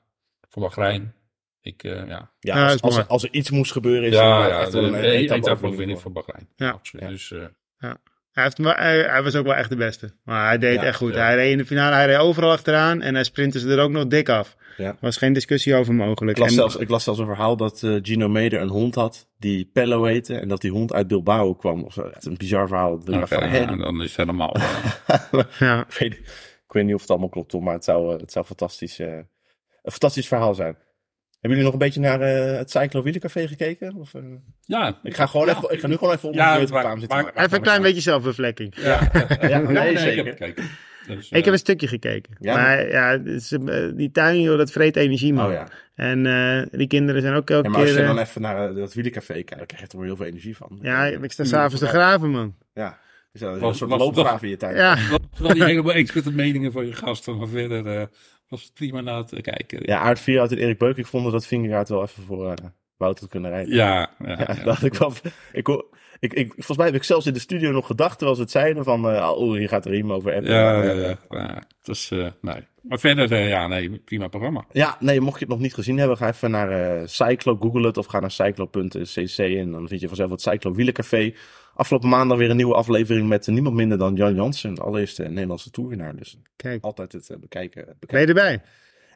voor Bahrein. Ik, eh, ja. Ja, Ja, als, als, er, als er iets moest geberen is ja, het ja, echt de, wel een etappe etappe overwinning overwinning voor. Bahrein. Ja. Absoluut. Ja. Dus, eh, Hij, heeft, hij, hij was ook wel echt de beste. Maar hij deed Ja, echt goed. ja. Hij reed in de finale, hij reed overal achteraan. En hij sprintte ze er ook nog dik af. Ja. Er was geen discussie over mogelijk. Ik las, En- zelfs, ik las zelfs een verhaal dat eh, Gino Meder een hond had die Pello heette. En dat die hond uit Bilbao kwam. Of zo. Echt een bizar verhaal. Van, hè, ja, dan is het helemaal... [LAUGHS] ja. ik, weet, ik weet niet of het allemaal klopt, Tom, maar het zou, eh, het zou fantastisch, eh, een fantastisch verhaal zijn. Hebben jullie nog een beetje naar eh, het Cyclo Wielencafé gekeken? Of, eh? ja, ik, ga gewoon even, ik ga nu gewoon even op Ja, maar- Twitter-reclame zitten. maar-. Even een klein beetje zelfbevlekking. Ja, ja, nee, nee, ik zeker. heb gekeken. Dus, Ik heb eh, een stukje gekeken. Ja? Maar ja, is, eh, die tuin, joh, dat vreet energie, man. Oh ja. En eh, die kinderen zijn ook elke Ja, maar als keer... je eh, dan even naar eh, dat wielencafé kijkt, dan krijg je er wel heel veel energie van. ja, ik sta s'avonds te graven, man. Ja, is dat een Was- soort loopgraaf in je tuin. Ja, helemaal eens met de meningen van je gasten, maar verder eh, was het prima na te kijken. Ja, Aard Vierhout en Erik Beuk, ik vond dat Vingegaard wel even voor eh Wout had kunnen rijden. ja, ja, Ja, ja. dat ik wel. Ik, ik, ik, volgens mij heb ik zelfs in de studio nog gedacht terwijl ze het zeiden van, eh, oh, hier gaat er iemand over appen. Ja, ja, eh, ja, ja. Het is, eh, nee. Maar verder, eh, ja, nee, prima programma. Ja, nee, mocht je het nog niet gezien hebben, ga even naar eh Cyclo, google het of ga naar cyclo.cc en dan vind je vanzelf het Cyclo Wielencafé. Afgelopen maandag weer een nieuwe aflevering met niemand minder dan Jan Jansen, de allereerste Nederlandse toerwinnaar. Dus kijk. altijd het eh, bekijken. Ben bekijken. je erbij?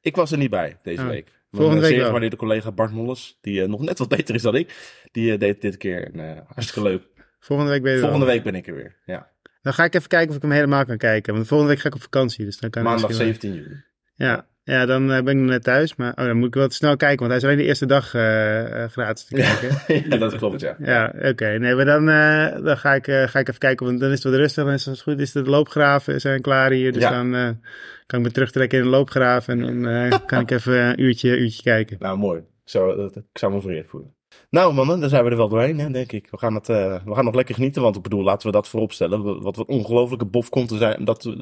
Ik was er niet bij deze Ah, week. volgende Mijn, week wel. gewaardeerde collega Bart Molles, die eh, nog net wat beter is dan ik, die eh, deed dit keer een, eh, hartstikke leuk. Volgende week ben je er Volgende wel. week ben ik er weer. Ja. Dan ga ik even kijken of ik hem helemaal kan kijken. Want volgende week ga ik op vakantie. Dus dan kan Maandag misschien wel- 17 juli. Ja, ja dan eh, ben ik net thuis. Maar oh, dan moet ik wel te snel kijken. Want hij is alleen de eerste dag eh, eh, gratis te kijken. [LAUGHS] ja, dat klopt, ja. Ja, oké. Nee, maar dan, dan ga, ik, ga ik even kijken. Want dan is het wat rustig. En als het goed is, de loopgraven zijn klaar hier. Dus Ja. dan kan ik me terugtrekken in de loopgraaf. En dan [LAUGHS] kan ik even een uurtje, uurtje kijken. Nou, mooi. Ik zou, dat, ik zou me vereerd voelen. Nou, mannen, dan zijn we er wel doorheen, hè, denk ik. We gaan, het, we gaan nog lekker genieten, want ik bedoel, laten we dat voorop stellen. We- Wat een ongelofelijke bofkonten zijn, dat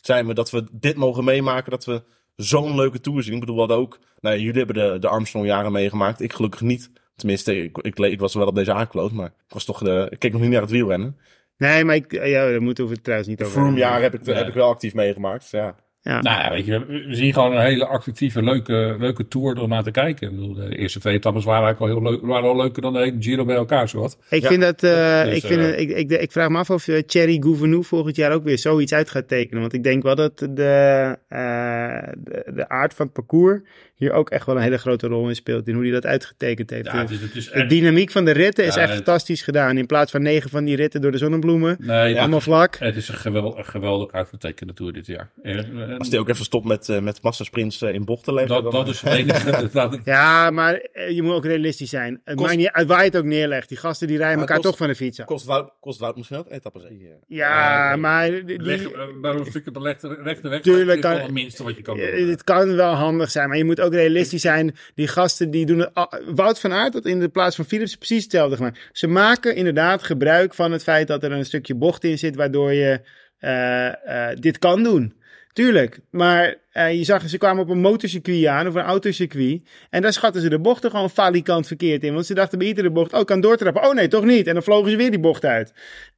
zijn we, dat we dit mogen meemaken, dat we zo'n leuke tour zien. Ik bedoel, we ook, nou, jullie hebben de, de Armstrong-jaren meegemaakt. Ik gelukkig niet. Tenminste, ik, ik, ik was wel op deze aankloot, maar ik was toch de, ik keek nog niet naar het wielrennen. Nee, maar ik, ja, daar moeten we het trouwens niet over Froome-jaar heb ik, Ja. heb ik wel actief meegemaakt, ja. Ja. Nou ja, weet je, we zien gewoon een hele actieve, leuke, leuke tour door naar te kijken. Ik bedoel, de eerste twee etappes waren eigenlijk al heel leuk, waren al leuker dan de hele Giro bij elkaar, zo wat. Ik Ja. vind dat, eh, Dus, ik, vind eh, het- ik, ik, ik vraag me af of eh, Thierry Gouvenou volgend jaar ook weer zoiets uit gaat tekenen. Want ik denk wel dat de, eh, de, de aard van het parcours hier ook echt wel een hele grote rol in speelt. In hoe hij dat uitgetekend heeft. Ja, het is, het is de dynamiek van de ritten is echt het- fantastisch gedaan. In plaats van negen van die ritten door de zonnebloemen. nee, Allemaal vlak. het is een, geweld, een geweldig uitgetekende tour dit jaar. En, eh, Als die ook even stopt met, eh, met massasprints eh, in bochten leggen. dat, dan- dat is het enige. [LAUGHS] dat, Ja, maar eh, je moet ook realistisch zijn. Het Kost- maakt niet uit waar je het ook neerlegt. Die gasten die rijden Maar elkaar kost- toch van de fiets af. Kost Wout, kost Wout misschien ook etappes. eh, Ja, Ja, maar die, leg, eh, maar een stukje de rechte, weg. Tuurlijk is kan- het minste wat je kan doen. Eh, Het kan wel handig zijn, maar je moet ook realistisch zijn. Die gasten die doen het. Wout van Aert had in de plaats van Philips precies hetzelfde gemaakt. Ze maken inderdaad gebruik van het feit dat er een stukje bocht in zit, waardoor je eh, eh, dit kan doen. Tuurlijk, maar eh, je zag, ze kwamen op een motorcircuit aan of een autocircuit. En daar schatten ze de bochten gewoon falikant verkeerd in. Want ze dachten bij iedere bocht, oh, kan doortrappen. Oh nee, toch niet. En dan vlogen ze weer die bocht uit.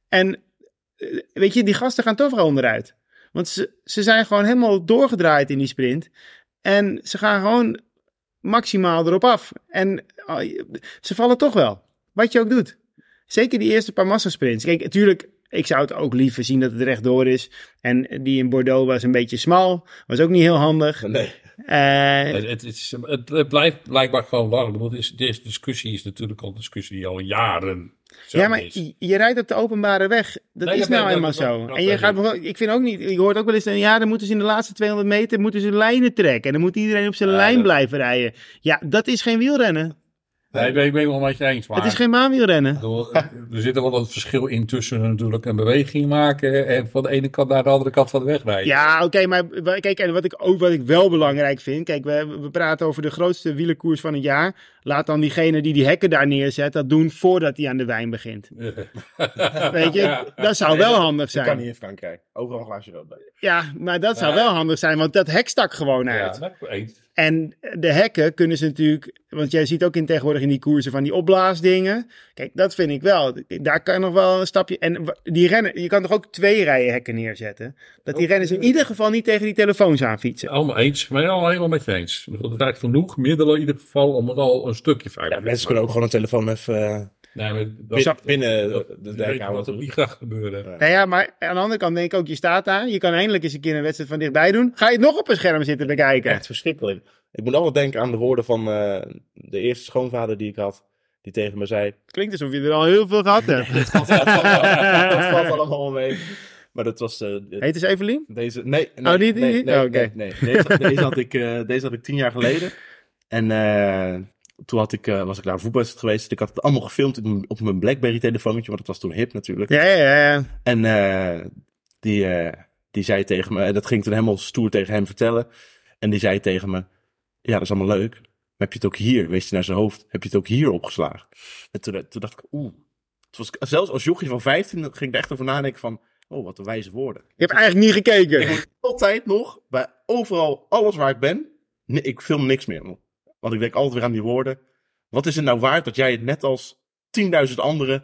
En eh, weet je, die gasten gaan toch wel onderuit. Want ze, ze zijn gewoon helemaal doorgedraaid in die sprint. En ze gaan gewoon maximaal erop af. En oh, ze vallen toch wel. Wat je ook doet. Zeker die eerste paar massasprints. Kijk, natuurlijk, ik zou het ook liever zien dat het rechtdoor is. En die in Bordeaux was een beetje smal. Was ook niet heel handig. Nee. Eh, Het, het, is, het, het blijft blijkbaar gewoon warm. Want deze discussie is natuurlijk al een discussie die al jaren ja, maar is. je, rijdt op de openbare weg. Dat Nee, is nou eenmaal dat- zo. en je gaat, ik. vind ook niet, je hoort ook wel eens, ja, dan moeten ze in de laatste 200 meter moeten ze lijnen trekken. En dan moet iedereen op zijn lijn blijven rijden. Ja, dat is geen wielrennen. Nee, ik ben, ik ben het wel met je eens. Maar Het is geen baanwielrennen. Ik bedoel, Er zit er wel een verschil in tussen natuurlijk een beweging maken en van de ene kant naar de andere kant van de weg rijden. Ja, oké, maar kijk, en wat ik ook wat ik wel belangrijk vind, kijk, we, we praten over de grootste wielerkoers van het jaar. Laat dan diegene die die hekken daar neerzet, dat doen voordat hij aan de wijn begint. [LAUGHS] Weet je, Ja. dat zou wel handig Dat kan zijn. niet in Frankrijk. Overal een glaasje rood bij. Ja, maar dat zou Ja. wel handig zijn, want dat hek stak gewoon Ja, uit. dat ben ik eens. En de hekken kunnen ze natuurlijk, want jij ziet ook in tegenwoordig in die koersen van die opblaasdingen. Kijk, dat vind ik wel. Daar kan nog wel een stapje. En die rennen, je kan toch ook twee rijen hekken neerzetten. Dat die renners in ieder geval niet tegen die telefoons aan fietsen. Allemaal eens, maar al helemaal met je eens. Er zijn genoeg middelen in ieder geval om het al een stukje Ja, veiliger mensen kunnen ook gewoon een telefoon even... Nee, maar dat, Binnen, binnen dat, de dat, dijk dat, houden. dat niet gaat gebeuren. Nou ja, maar aan de andere kant denk ik ook, je staat daar. Je kan eindelijk eens een keer een wedstrijd van dichtbij doen. Ga je het nog op een scherm zitten bekijken? Echt verschrikkelijk. Ik moet altijd denken aan de woorden van eh, de eerste schoonvader die ik had. Die tegen me zei, Klinkt alsof je er al heel veel gehad hebt. [LAUGHS] dat valt allemaal wel mee. Maar dat was eh, Heet ze Evelien? deze... Nee, nee, Oh, die- nee, oh, oké. nee, nee. Deze, deze, had ik, eh, deze had ik tien jaar geleden. En eh, toen had ik, eh, was ik naar een voetbalwedstrijd geweest. Ik had het allemaal gefilmd op mijn- op mijn Blackberry-telefoontje, want het was toen hip natuurlijk. Ja, ja, ja. En eh, die, eh, die zei tegen me, en dat ging toen helemaal stoer tegen hem vertellen. En die zei tegen me, ja, dat is allemaal leuk. Maar heb je het ook hier, wees je naar zijn hoofd, heb je het ook hier opgeslagen? En toen, toen dacht ik, oeh. Het was, zelfs als jochie van 15 ging ik er echt over nadenken van, oh, wat een wijze woorden. Je hebt eigenlijk niet Ik gekeken. moet altijd nog, bij overal, alles waar ik ben, ik film niks meer. Want ik denk altijd weer aan die woorden. Wat is het nou waard dat jij het net als 10.000 anderen,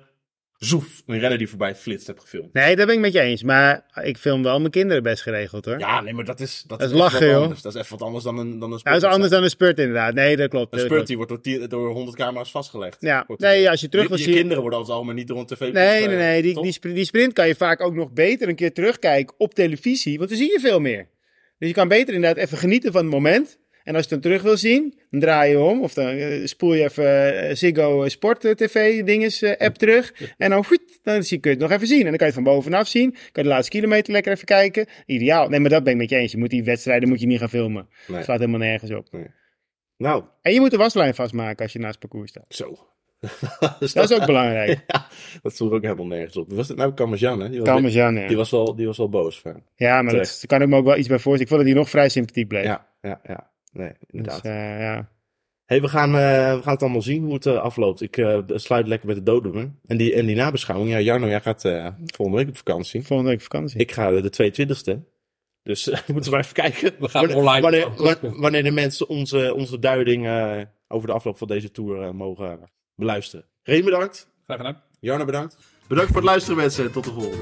zoef, een renner die voorbij flitst, hebt gefilmd? Nee, dat ben ik met je eens. Maar ik film wel mijn kinderen best geregeld hoor. Ja, nee, maar dat is, dat Dat is lachen, joh. anders. Dat is even wat anders dan een, dan een Nou, dat is anders dan een spurt inderdaad. Nee, dat klopt. Een dat spurt die wordt door, door 100 camera's vastgelegd. Ja, nee, als je terug je, wil je zien... kinderen worden altijd allemaal niet door een tv Nee, nee, eh, nee. Die, toch? die, sprint, die sprint kan je vaak ook nog beter een keer terugkijken op televisie. Want dan zie je veel meer. Dus je kan beter inderdaad even genieten van het moment. En als je het dan terug wil zien, dan draai je om. Of dan eh, spoel je even eh, Ziggo Sport eh, TV dinges app terug. En dan, goed, dan zie, kun je het nog even zien. En dan kan je het van bovenaf zien. Kan je de laatste kilometer lekker even kijken. Ideaal. Nee, maar dat ben ik met je eens. Je moet die wedstrijden moet je niet gaan filmen. Nee. slaat helemaal nergens op. Nou, En je moet de waslijn vastmaken als je naast het parcours staat. zo. [LAUGHS] Dat is ook belangrijk. [LAUGHS] Ja, dat stond ook helemaal nergens op. Was het nou Kamazjan, hè? Die was, Parmesan, ja. die was, wel, die was wel boos. Van. Ja, maar dat Terecht. kan ik me ook wel iets bij voorstellen. Ik vond dat hij nog vrij sympathiek bleef. Ja, ja, ja. Nee, dus, inderdaad. eh, ja. hey, we, gaan, eh, we gaan het allemaal zien hoe het eh, afloopt. Ik eh, sluit lekker met de doden. En die, en die nabeschouwing. Ja, Jarno, jij gaat eh, volgende week op vakantie. Volgende week vakantie. Ik ga de 22e. Dus eh, [LAUGHS] we moeten maar even kijken. We gaan wanneer, online Wanneer, wanneer de mensen onze, onze duiding over de afloop van deze tour eh, mogen beluisteren. Reen bedankt. Graag gedaan. Jarno bedankt. Bedankt voor het luisteren mensen. Tot de volgende.